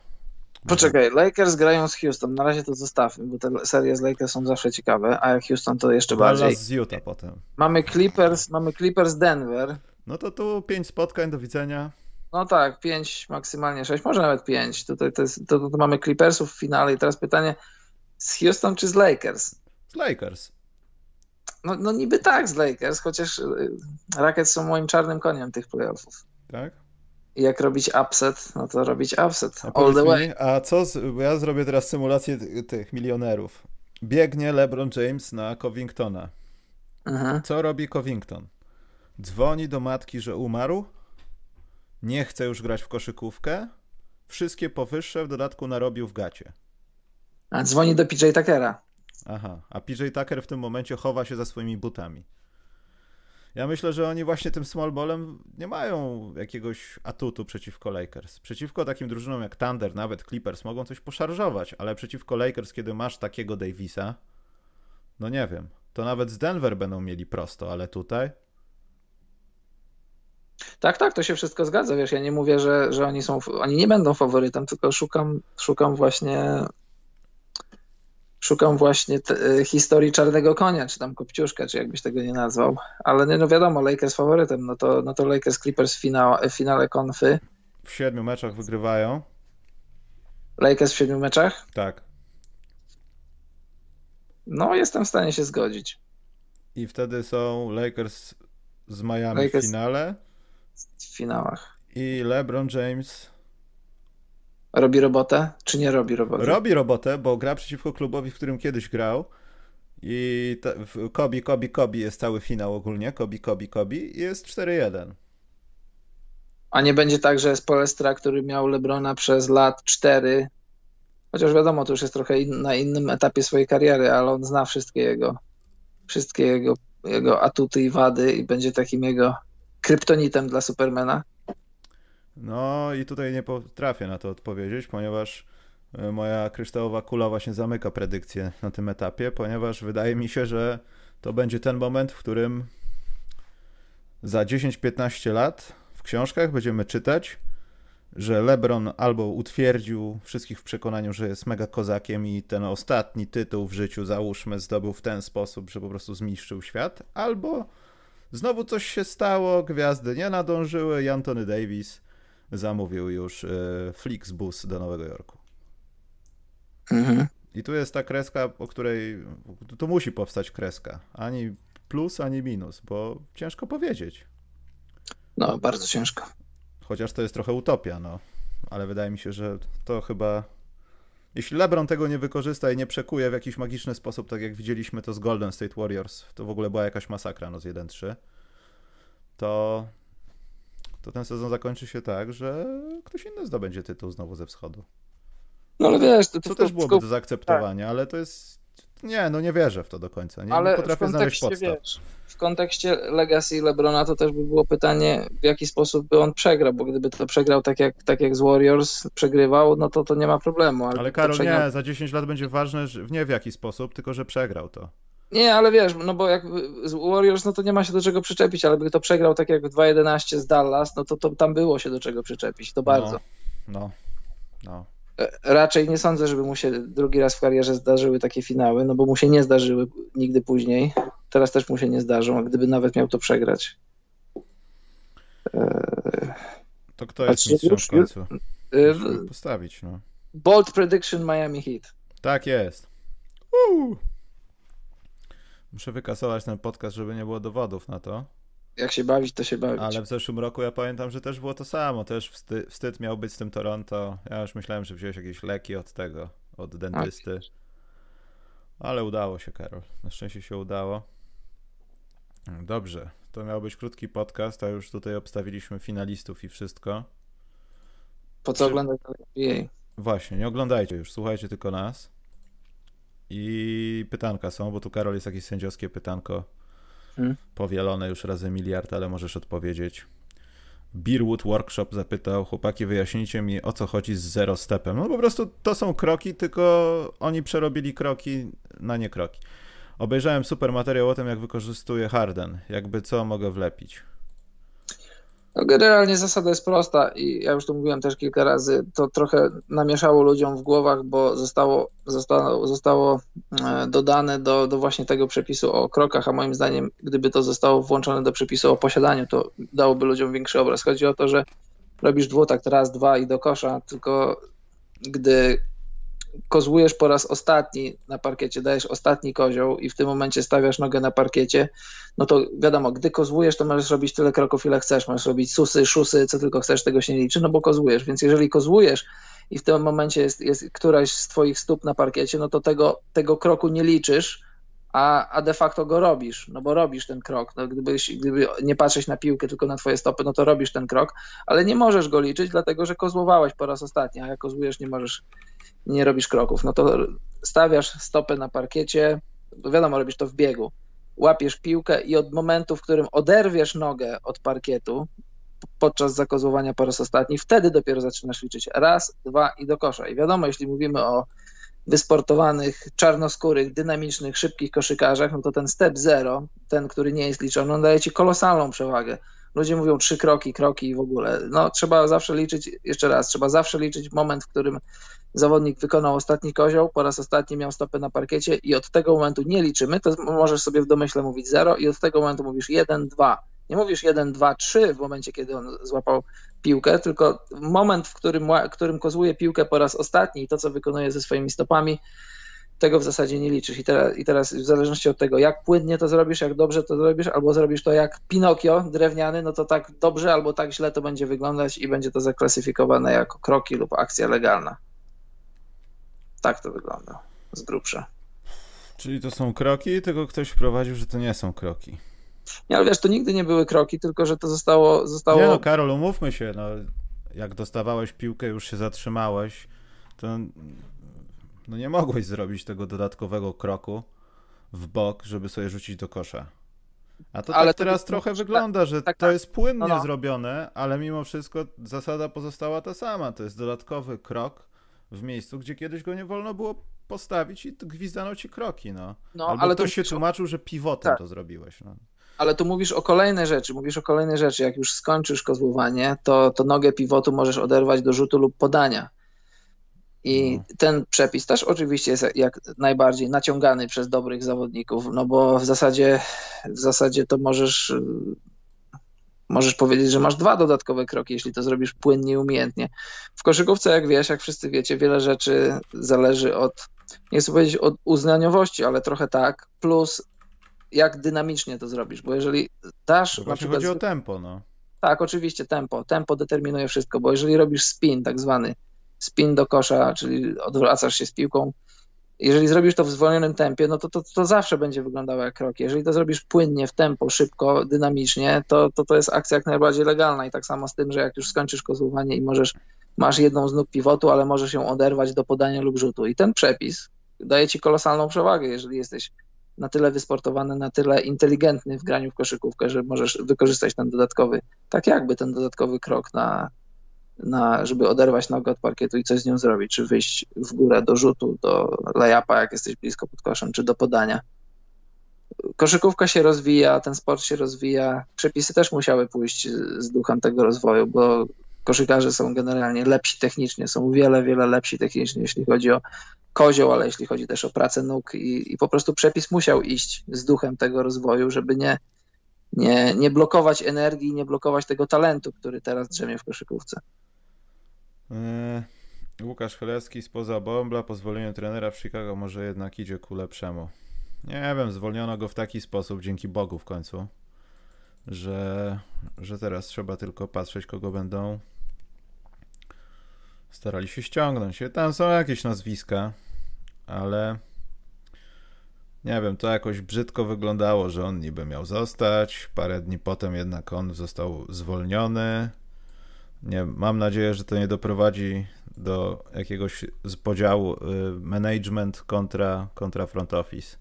Poczekaj, Lakers grają z Houston. Na razie to zostawmy, bo te serie z Lakers są zawsze ciekawe, a jak Houston to jeszcze Dallas bardziej. z Utah potem. Mamy Clippers, mamy Clippers Denver. No to tu pięć spotkań, do widzenia. No tak, 5, maksymalnie 6, może nawet 5. Tutaj to, jest, to, to mamy Clippersów w finale i teraz pytanie z Houston czy z Lakers? Z Lakers. No, no niby tak z Lakers, chociaż y, Rockets są moim czarnym koniem tych playoffów. Tak? I jak robić upset, no to robić upset. A All the way. mi, a co z, ja zrobię teraz symulację ty- tych milionerów. Biegnie LeBron James na Covingtona. Mhm. Co robi Covington? Dzwoni do matki, że umarł. Nie chce już grać w koszykówkę. Wszystkie powyższe w dodatku narobił w gacie. A dzwoni do PJ Tuckera. Aha, a PJ Tucker w tym momencie chowa się za swoimi butami. Ja myślę, że oni właśnie tym small ballem nie mają jakiegoś atutu przeciwko Lakers. Przeciwko takim drużynom jak Thunder, nawet Clippers mogą coś poszarżować, ale przeciwko Lakers, kiedy masz takiego Davisa, no nie wiem. To nawet z Denver będą mieli prosto, ale tutaj Tak, tak, to się wszystko zgadza, wiesz, ja nie mówię, że, że oni są, oni nie będą faworytem, tylko szukam, szukam właśnie szukam właśnie te, y, historii czarnego konia, czy tam kopciuszka, czy jakbyś tego nie nazwał, ale nie, no wiadomo, Lakers faworytem, no to, no to Lakers Clippers w, finał, w finale konfy, w siedmiu meczach wygrywają. Lakers w siedmiu meczach, Tak. no jestem w stanie się zgodzić. I wtedy są Lakers z Miami w Lakers- finale W finałach. i LeBron James Robi robotę, czy nie robi roboty? Robi robotę, bo gra przeciwko klubowi, w którym kiedyś grał. I w Kobi, Kobi, Kobi jest cały finał ogólnie. Kobi, Kobi, Kobi. I jest 4-1. A nie będzie tak, że jest Polestra, który miał Lebrona przez lat 4, chociaż wiadomo, to już jest trochę in, na innym etapie swojej kariery, ale on zna wszystkie jego, wszystkie jego, jego atuty i wady i będzie takim jego kryptonitem dla Supermana. No i tutaj nie potrafię na to odpowiedzieć, ponieważ e, moja kryształowa kula właśnie zamyka predykcję na tym etapie, ponieważ wydaje mi się, że to będzie ten moment, w którym za 10-15 lat w książkach będziemy czytać, że LeBron albo utwierdził wszystkich w przekonaniu, że jest mega kozakiem i ten ostatni tytuł w życiu, załóżmy, zdobył w ten sposób, że po prostu zniszczył świat, albo znowu coś się stało, gwiazdy nie nadążyły i Anthony Davis zamówił już e, Flixbus do Nowego Jorku. Mhm. I tu jest ta kreska, o której tu musi powstać kreska. Ani plus, ani minus, bo ciężko powiedzieć. No, bardzo ciężko. Chociaż to jest trochę utopia, no. Ale wydaje mi się, że to chyba. Jeśli LeBron tego nie wykorzysta i nie przekuje w jakiś magiczny sposób, tak jak widzieliśmy to z Golden State Warriors, to w ogóle była jakaś masakra, no z 1-3, to, to ten sezon zakończy się tak, że ktoś inny zdobędzie tytuł znowu ze wschodu. No ale wiesz, to, Co też byłoby do zaakceptowania, ale to jest. Nie, no nie wierzę w to do końca. Nie, nie ale w potrafię znaleźć podstaw. wiesz, w kontekście legacy Lebrona to też by było pytanie, w jaki sposób by on przegrał, bo gdyby to przegrał tak jak, tak jak z Warriors przegrywał, no to to nie ma problemu. Ale to Karol, przegrał- nie, za 10 lat będzie ważne, że nie w jaki sposób, tylko że przegrał to. Nie, ale wiesz, no bo jak z Warriors, no to nie ma się do czego przyczepić, ale by to przegrał tak jak w 2.11 z Dallas, no to, to tam było się do czego przyczepić, to bardzo. No, no. E, Raczej nie sądzę, żeby mu się drugi raz w karierze zdarzyły takie finały, no bo mu się nie zdarzyły nigdy później. Teraz też mu się nie zdarzą, a gdyby nawet miał to przegrać. E, To kto jest mistrzem już- w końcu? e, Musimy postawić, no. Bold prediction Miami Heat. Tak jest. Uuu. Muszę wykasować ten podcast, żeby nie było dowodów na to. Jak się bawić, to się bawić. Ale w zeszłym roku ja pamiętam, że też było to samo. Też wstyd, wstyd miał być z tym Toronto. Ja już myślałem, że wziąłeś jakieś leki od tego, od dentysty. Ale udało się, Karol. Na szczęście się udało. Dobrze. To miał być krótki podcast, a już tutaj obstawiliśmy finalistów i wszystko. Po co Czy- oglądać NBA? Właśnie, nie oglądajcie już, słuchajcie tylko nas. I pytanka są, bo tu Karol jest jakieś sędziowskie pytanko Hmm. powielone już razy miliard, ale możesz odpowiedzieć. Beerwood Workshop zapytał, chłopaki wyjaśnijcie mi o co chodzi z zero stepem. No po prostu to są kroki, tylko oni przerobili kroki na nie kroki. Obejrzałem super materiał o tym, jak wykorzystuje Harden. Jakby co mogę wlepić. No, generalnie zasada jest prosta i ja już to mówiłem też kilka razy, to trochę namieszało ludziom w głowach, bo zostało, zostało, zostało e, dodane do, do właśnie tego przepisu o krokach, a moim zdaniem gdyby to zostało włączone do przepisu o posiadaniu, to dałoby ludziom większy obraz. Chodzi o to, że robisz dwutakt raz, dwa i do kosza, tylko gdy kozłujesz po raz ostatni na parkiecie, dajesz ostatni kozioł i w tym momencie stawiasz nogę na parkiecie, no to wiadomo, gdy kozłujesz, to możesz robić tyle kroków, ile chcesz. Możesz robić susy, szusy, co tylko chcesz, tego się nie liczy, no bo kozłujesz. Więc jeżeli kozłujesz i w tym momencie jest, jest któraś z twoich stóp na parkiecie, no to tego, tego kroku nie liczysz, a, a de facto go robisz, no bo robisz ten krok. No gdybyś, gdyby nie patrzeć na piłkę, tylko na twoje stopy, no to robisz ten krok, ale nie możesz go liczyć, dlatego że kozłowałeś po raz ostatni, a jak kozłujesz, nie możesz, nie robisz kroków. No to stawiasz stopę na parkiecie, wiadomo, robisz to w biegu. Łapiesz piłkę i od momentu, w którym oderwiesz nogę od parkietu podczas zakozłowania po raz ostatni, wtedy dopiero zaczynasz liczyć raz, dwa i do kosza. I wiadomo, jeśli mówimy o wysportowanych, czarnoskórych, dynamicznych, szybkich koszykarzach, no to ten step zero, ten, który nie jest liczony, on daje ci kolosalną przewagę. Ludzie mówią trzy kroki, kroki i w ogóle. No, trzeba zawsze liczyć, jeszcze raz, trzeba zawsze liczyć moment, w którym zawodnik wykonał ostatni kozioł, po raz ostatni miał stopę na parkiecie i od tego momentu nie liczymy, to możesz sobie w domyśle mówić 0 i od tego momentu mówisz 1, 2. Nie mówisz 1, 2, 3 w momencie, kiedy on złapał piłkę, tylko moment, w którym, w którym kozłuje piłkę po raz ostatni i to, co wykonuje ze swoimi stopami, tego w zasadzie nie liczysz. I teraz, I teraz w zależności od tego, jak płynnie to zrobisz, jak dobrze to zrobisz, albo zrobisz to jak Pinokio drewniany, no to tak dobrze albo tak źle to będzie wyglądać i będzie to zaklasyfikowane jako kroki lub akcja legalna. Tak to wygląda z grubsza. Czyli to są kroki, tylko ktoś wprowadził, że to nie są kroki. Nie, ale wiesz, to nigdy nie były kroki, tylko że to zostało... zostało... Nie no, Karol, umówmy się, no, jak dostawałeś piłkę, już się zatrzymałeś, to no nie mogłeś zrobić tego dodatkowego kroku w bok, żeby sobie rzucić do kosza. A to ale tak to teraz trochę wygląda, że tak, to tak. jest płynnie no, no. zrobione, ale mimo wszystko zasada pozostała ta sama. To jest dodatkowy krok w miejscu, gdzie kiedyś go nie wolno było postawić i gwizdano ci kroki, no. no Albo ale ktoś się tłumaczył, że pivotem tak. to zrobiłeś, no. Ale tu mówisz o kolejne rzeczy, mówisz o kolejne rzeczy. Jak już skończysz kozłowanie, to, to nogę pivotu możesz oderwać do rzutu lub podania. I no. ten przepis też oczywiście jest jak najbardziej naciągany przez dobrych zawodników, no bo w zasadzie, w zasadzie to możesz, możesz powiedzieć, że masz dwa dodatkowe kroki, jeśli to zrobisz płynnie i umiejętnie. W koszykówce, jak wiesz, jak wszyscy wiecie, wiele rzeczy zależy od, nie chcę powiedzieć od uznaniowości, ale trochę tak, plus jak dynamicznie to zrobisz, bo jeżeli dasz... To na przykład, chodzi o tempo, no. Tak, oczywiście tempo. Tempo determinuje wszystko, bo jeżeli robisz spin tak zwany, spin do kosza, czyli odwracasz się z piłką, jeżeli zrobisz to w zwolnionym tempie, no to, to, to zawsze będzie wyglądało jak krok. Jeżeli to zrobisz płynnie, w tempo, szybko, dynamicznie, to, to to jest akcja jak najbardziej legalna i tak samo z tym, że jak już skończysz kozłowanie i możesz, masz jedną z nóg pivotu, ale możesz ją oderwać do podania lub rzutu. I ten przepis daje ci kolosalną przewagę, jeżeli jesteś na tyle wysportowany, na tyle inteligentny w graniu w koszykówkę, że możesz wykorzystać ten dodatkowy, tak jakby ten dodatkowy krok na, na żeby oderwać nogę od parkietu i coś z nią zrobić, czy wyjść w górę do rzutu, do layupa, jak jesteś blisko pod koszem, czy do podania. Koszykówka się rozwija, ten sport się rozwija, przepisy też musiały pójść z duchem tego rozwoju, bo koszykarze są generalnie lepsi technicznie, są wiele, wiele lepsi technicznie, jeśli chodzi o kozioł, ale jeśli chodzi też o pracę nóg i, i po prostu przepis musiał iść z duchem tego rozwoju, żeby nie, nie, nie blokować energii, nie blokować tego talentu, który teraz drzemie w koszykówce. Yy, Łukasz Chelewski spoza Bombla, pozwolenie trenera w Chicago może jednak idzie ku lepszemu. Nie wiem, zwolniono go w taki sposób, dzięki Bogu w końcu, że, że teraz trzeba tylko patrzeć, kogo będą starali się ściągnąć. Tam są jakieś nazwiska, ale nie wiem, to jakoś brzydko wyglądało, że on niby miał zostać. Parę dni potem jednak on został zwolniony. Nie, mam nadzieję, że to nie doprowadzi do jakiegoś podziału y, management kontra, kontra front office.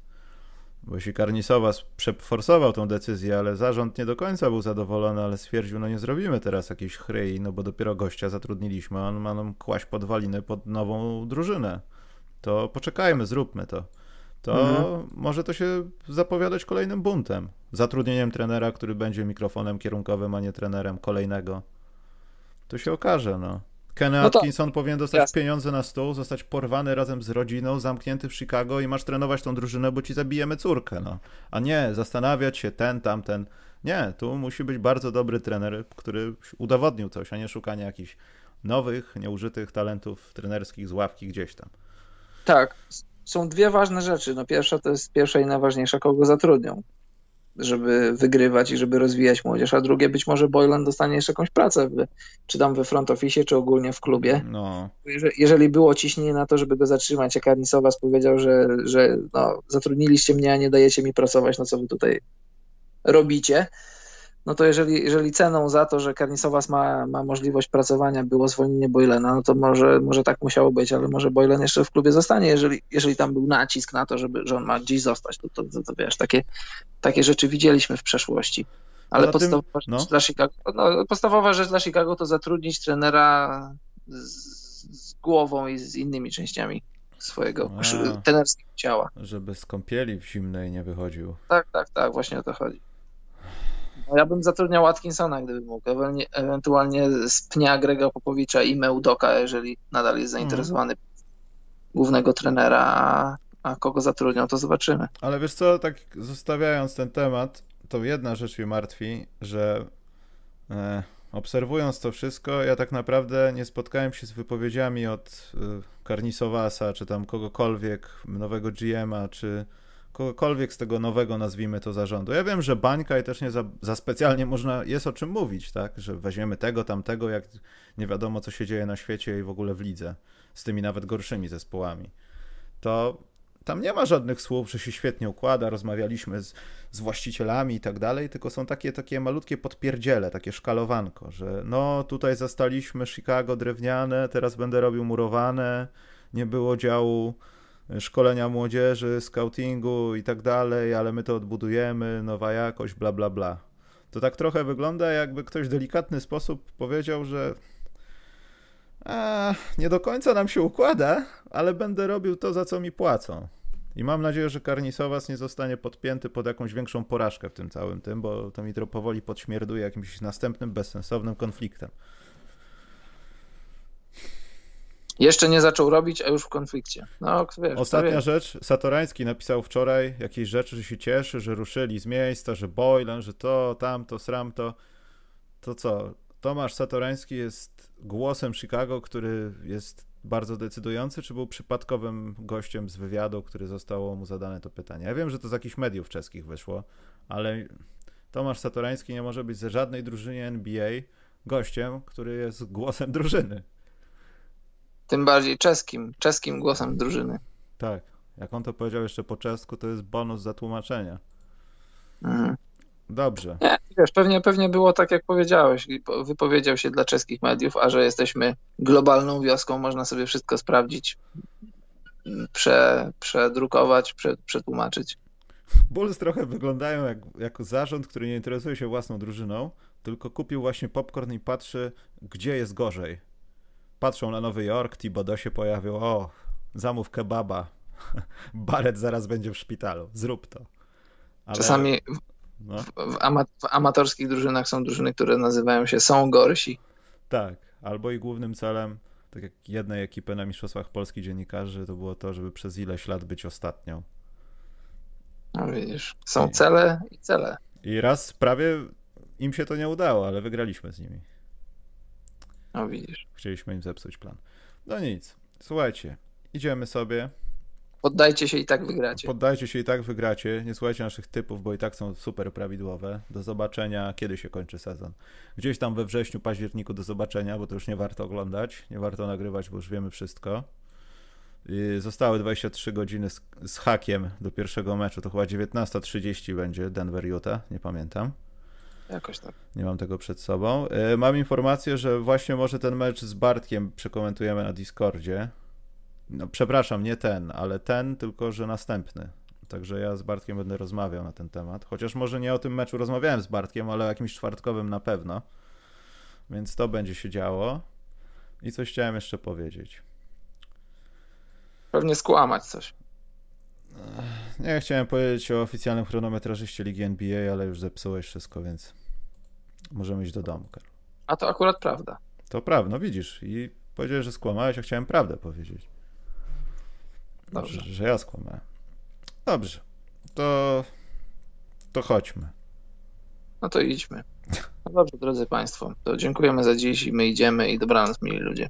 Bo jeśli Karnisowa przeforsował tą decyzję, ale zarząd nie do końca był zadowolony, ale stwierdził, no nie zrobimy teraz jakiejś chryi, no bo dopiero gościa zatrudniliśmy, on ma nam kłaść podwaliny pod nową drużynę. To poczekajmy, zróbmy to. to mhm. może to się zapowiadać kolejnym buntem. Zatrudnieniem trenera, który będzie mikrofonem kierunkowym, a nie trenerem kolejnego. To się okaże, no. Kenny no Atkinson powinien dostać jasne. pieniądze na stół, zostać porwany razem z rodziną, zamknięty w Chicago i masz trenować tą drużynę, bo ci zabijemy córkę, no. A nie, zastanawiać się ten, tamten. Nie, tu musi być bardzo dobry trener, który udowodnił coś, a nie szukanie jakichś nowych, nieużytych talentów trenerskich z ławki gdzieś tam. Tak, są dwie ważne rzeczy. No pierwsza to jest pierwsza i najważniejsza, kogo zatrudnią żeby wygrywać i żeby rozwijać młodzież, a drugie być może Boylan dostanie jeszcze jakąś pracę, w, czy tam we front office, czy ogólnie w klubie. No. Jeżeli, jeżeli było ciśnienie na to, żeby go zatrzymać, jak Arnisowas powiedział, że, że no, zatrudniliście mnie, a nie dajecie mi pracować, no co wy tutaj robicie, no to jeżeli, jeżeli ceną za to, że Karnisowas ma, ma możliwość pracowania było zwolnienie Boylena, no to może, może tak musiało być, ale może Boylen jeszcze w klubie zostanie, jeżeli, jeżeli tam był nacisk na to, żeby, że on ma gdzieś zostać, to, to, to, to wiesz, takie, takie rzeczy widzieliśmy w przeszłości. Ale podstawowa, tym, no. rzecz dla Chicago, no, podstawowa rzecz dla Chicago to zatrudnić trenera z, z głową i z innymi częściami swojego a, trenerskiego ciała. Żeby z kąpieli w zimnej nie wychodził. Tak, tak, tak, właśnie o to chodzi. No ja bym zatrudniał Atkinsona, gdyby mógł. Ewentualnie z pnia Grega Popowicza i Meudoka, jeżeli nadal jest zainteresowany mm. głównego trenera, a, a kogo zatrudnią, to zobaczymy. Ale wiesz co, tak zostawiając ten temat, to jedna rzecz mnie martwi, że e, obserwując to wszystko, ja tak naprawdę nie spotkałem się z wypowiedziami od e, Karnisowasa, czy tam kogokolwiek, nowego GM-a, czy kogokolwiek z tego nowego, nazwijmy to, zarządu. Ja wiem, że bańka i też nie za, za, specjalnie można, jest o czym mówić, tak, że weźmiemy tego, tamtego, jak nie wiadomo, co się dzieje na świecie i w ogóle w lidze, z tymi nawet gorszymi zespołami. To tam nie ma żadnych słów, że się świetnie układa, rozmawialiśmy z, z właścicielami i tak dalej, tylko są takie, takie malutkie podpierdziele, takie szkalowanko, że no tutaj zastaliśmy Chicago drewniane, teraz będę robił murowane, nie było działu szkolenia młodzieży, scoutingu i tak dalej, ale my to odbudujemy, nowa jakość, bla, bla, bla. To tak trochę wygląda, jakby ktoś w delikatny sposób powiedział, że a, nie do końca nam się układa, ale będę robił to, za co mi płacą. I mam nadzieję, że Karnisowas nie zostanie podpięty pod jakąś większą porażkę w tym całym tym, bo to mi to powoli podśmierduje jakimś następnym bezsensownym konfliktem. Jeszcze nie zaczął robić, a już w konflikcie. No, wiesz, Ostatnia rzecz. Satorański napisał wczoraj jakieś rzeczy, że się cieszy, że ruszyli z miejsca, że Boylan, że to, tamto, sramto. To co? Tomasz Satorański jest głosem Chicago, który jest bardzo decydujący, czy był przypadkowym gościem z wywiadu, który zostało mu zadane to pytanie? Ja wiem, że to z jakichś mediów czeskich wyszło, ale Tomasz Satorański nie może być ze żadnej drużynie NBA gościem, który jest głosem drużyny. Tym bardziej czeskim, czeskim głosem drużyny. Tak. Jak on to powiedział jeszcze po czesku, to jest bonus za tłumaczenia. Mhm. Dobrze. Nie, wiesz, pewnie, pewnie było tak, jak powiedziałeś. Wypowiedział się dla czeskich mediów, a że jesteśmy globalną wioską, można sobie wszystko sprawdzić, prze, przedrukować, prze, przetłumaczyć. Bulls trochę wyglądają jak, jako zarząd, który nie interesuje się własną drużyną, tylko kupił właśnie popcorn i patrzy, gdzie jest gorzej patrzą na Nowy Jork, Thibodeau się pojawił, o, zamów kebaba, [laughs] Baret zaraz będzie w szpitalu, zrób to. Ale... Czasami w, no. w, ama w, amatorskich drużynach są drużyny, które nazywają się są gorsi. Tak, albo i głównym celem, tak jak jednej ekipy na Mistrzostwach Polski dziennikarzy, to było to, żeby przez ileś lat być ostatnią. No widzisz, są I... cele i cele. I raz prawie im się to nie udało, ale wygraliśmy z nimi. No widzisz. Chcieliśmy im zepsuć plan. No nic. Słuchajcie, idziemy sobie. Poddajcie się i tak wygracie. Poddajcie się i tak wygracie. Nie słuchajcie naszych typów, bo i tak są super prawidłowe. Do zobaczenia, kiedy się kończy sezon. Gdzieś tam we wrześniu, październiku do zobaczenia, bo to już nie warto oglądać. Nie warto nagrywać, bo już wiemy wszystko. I zostały 23 godziny z, z hakiem do pierwszego meczu. To chyba 19.30 będzie Denver Utah, nie pamiętam. Jakoś tak. Nie mam tego przed sobą. E, mam informację, że właśnie może ten mecz z Bartkiem przekomentujemy na Discordzie. No, przepraszam, nie ten, ale ten, tylko że następny. Także ja z Bartkiem będę rozmawiał na ten temat. Chociaż może nie o tym meczu rozmawiałem z Bartkiem, ale o jakimś czwartkowym na pewno. Więc to będzie się działo. I coś chciałem jeszcze powiedzieć. Pewnie skłamać coś. Nie chciałem powiedzieć o oficjalnym chronometrażyście Ligi NBA, ale już zepsułeś wszystko, więc możemy iść do domu, Karol. A to akurat prawda. To prawda, no widzisz. I powiedziałeś, że skłamałeś, a chciałem prawdę powiedzieć. Dobrze. Że, że ja skłamałem. Dobrze. To, to chodźmy. No to idźmy. No dobrze, drodzy Państwo, to dziękujemy za dziś i my idziemy i dobranoc, mili ludzie.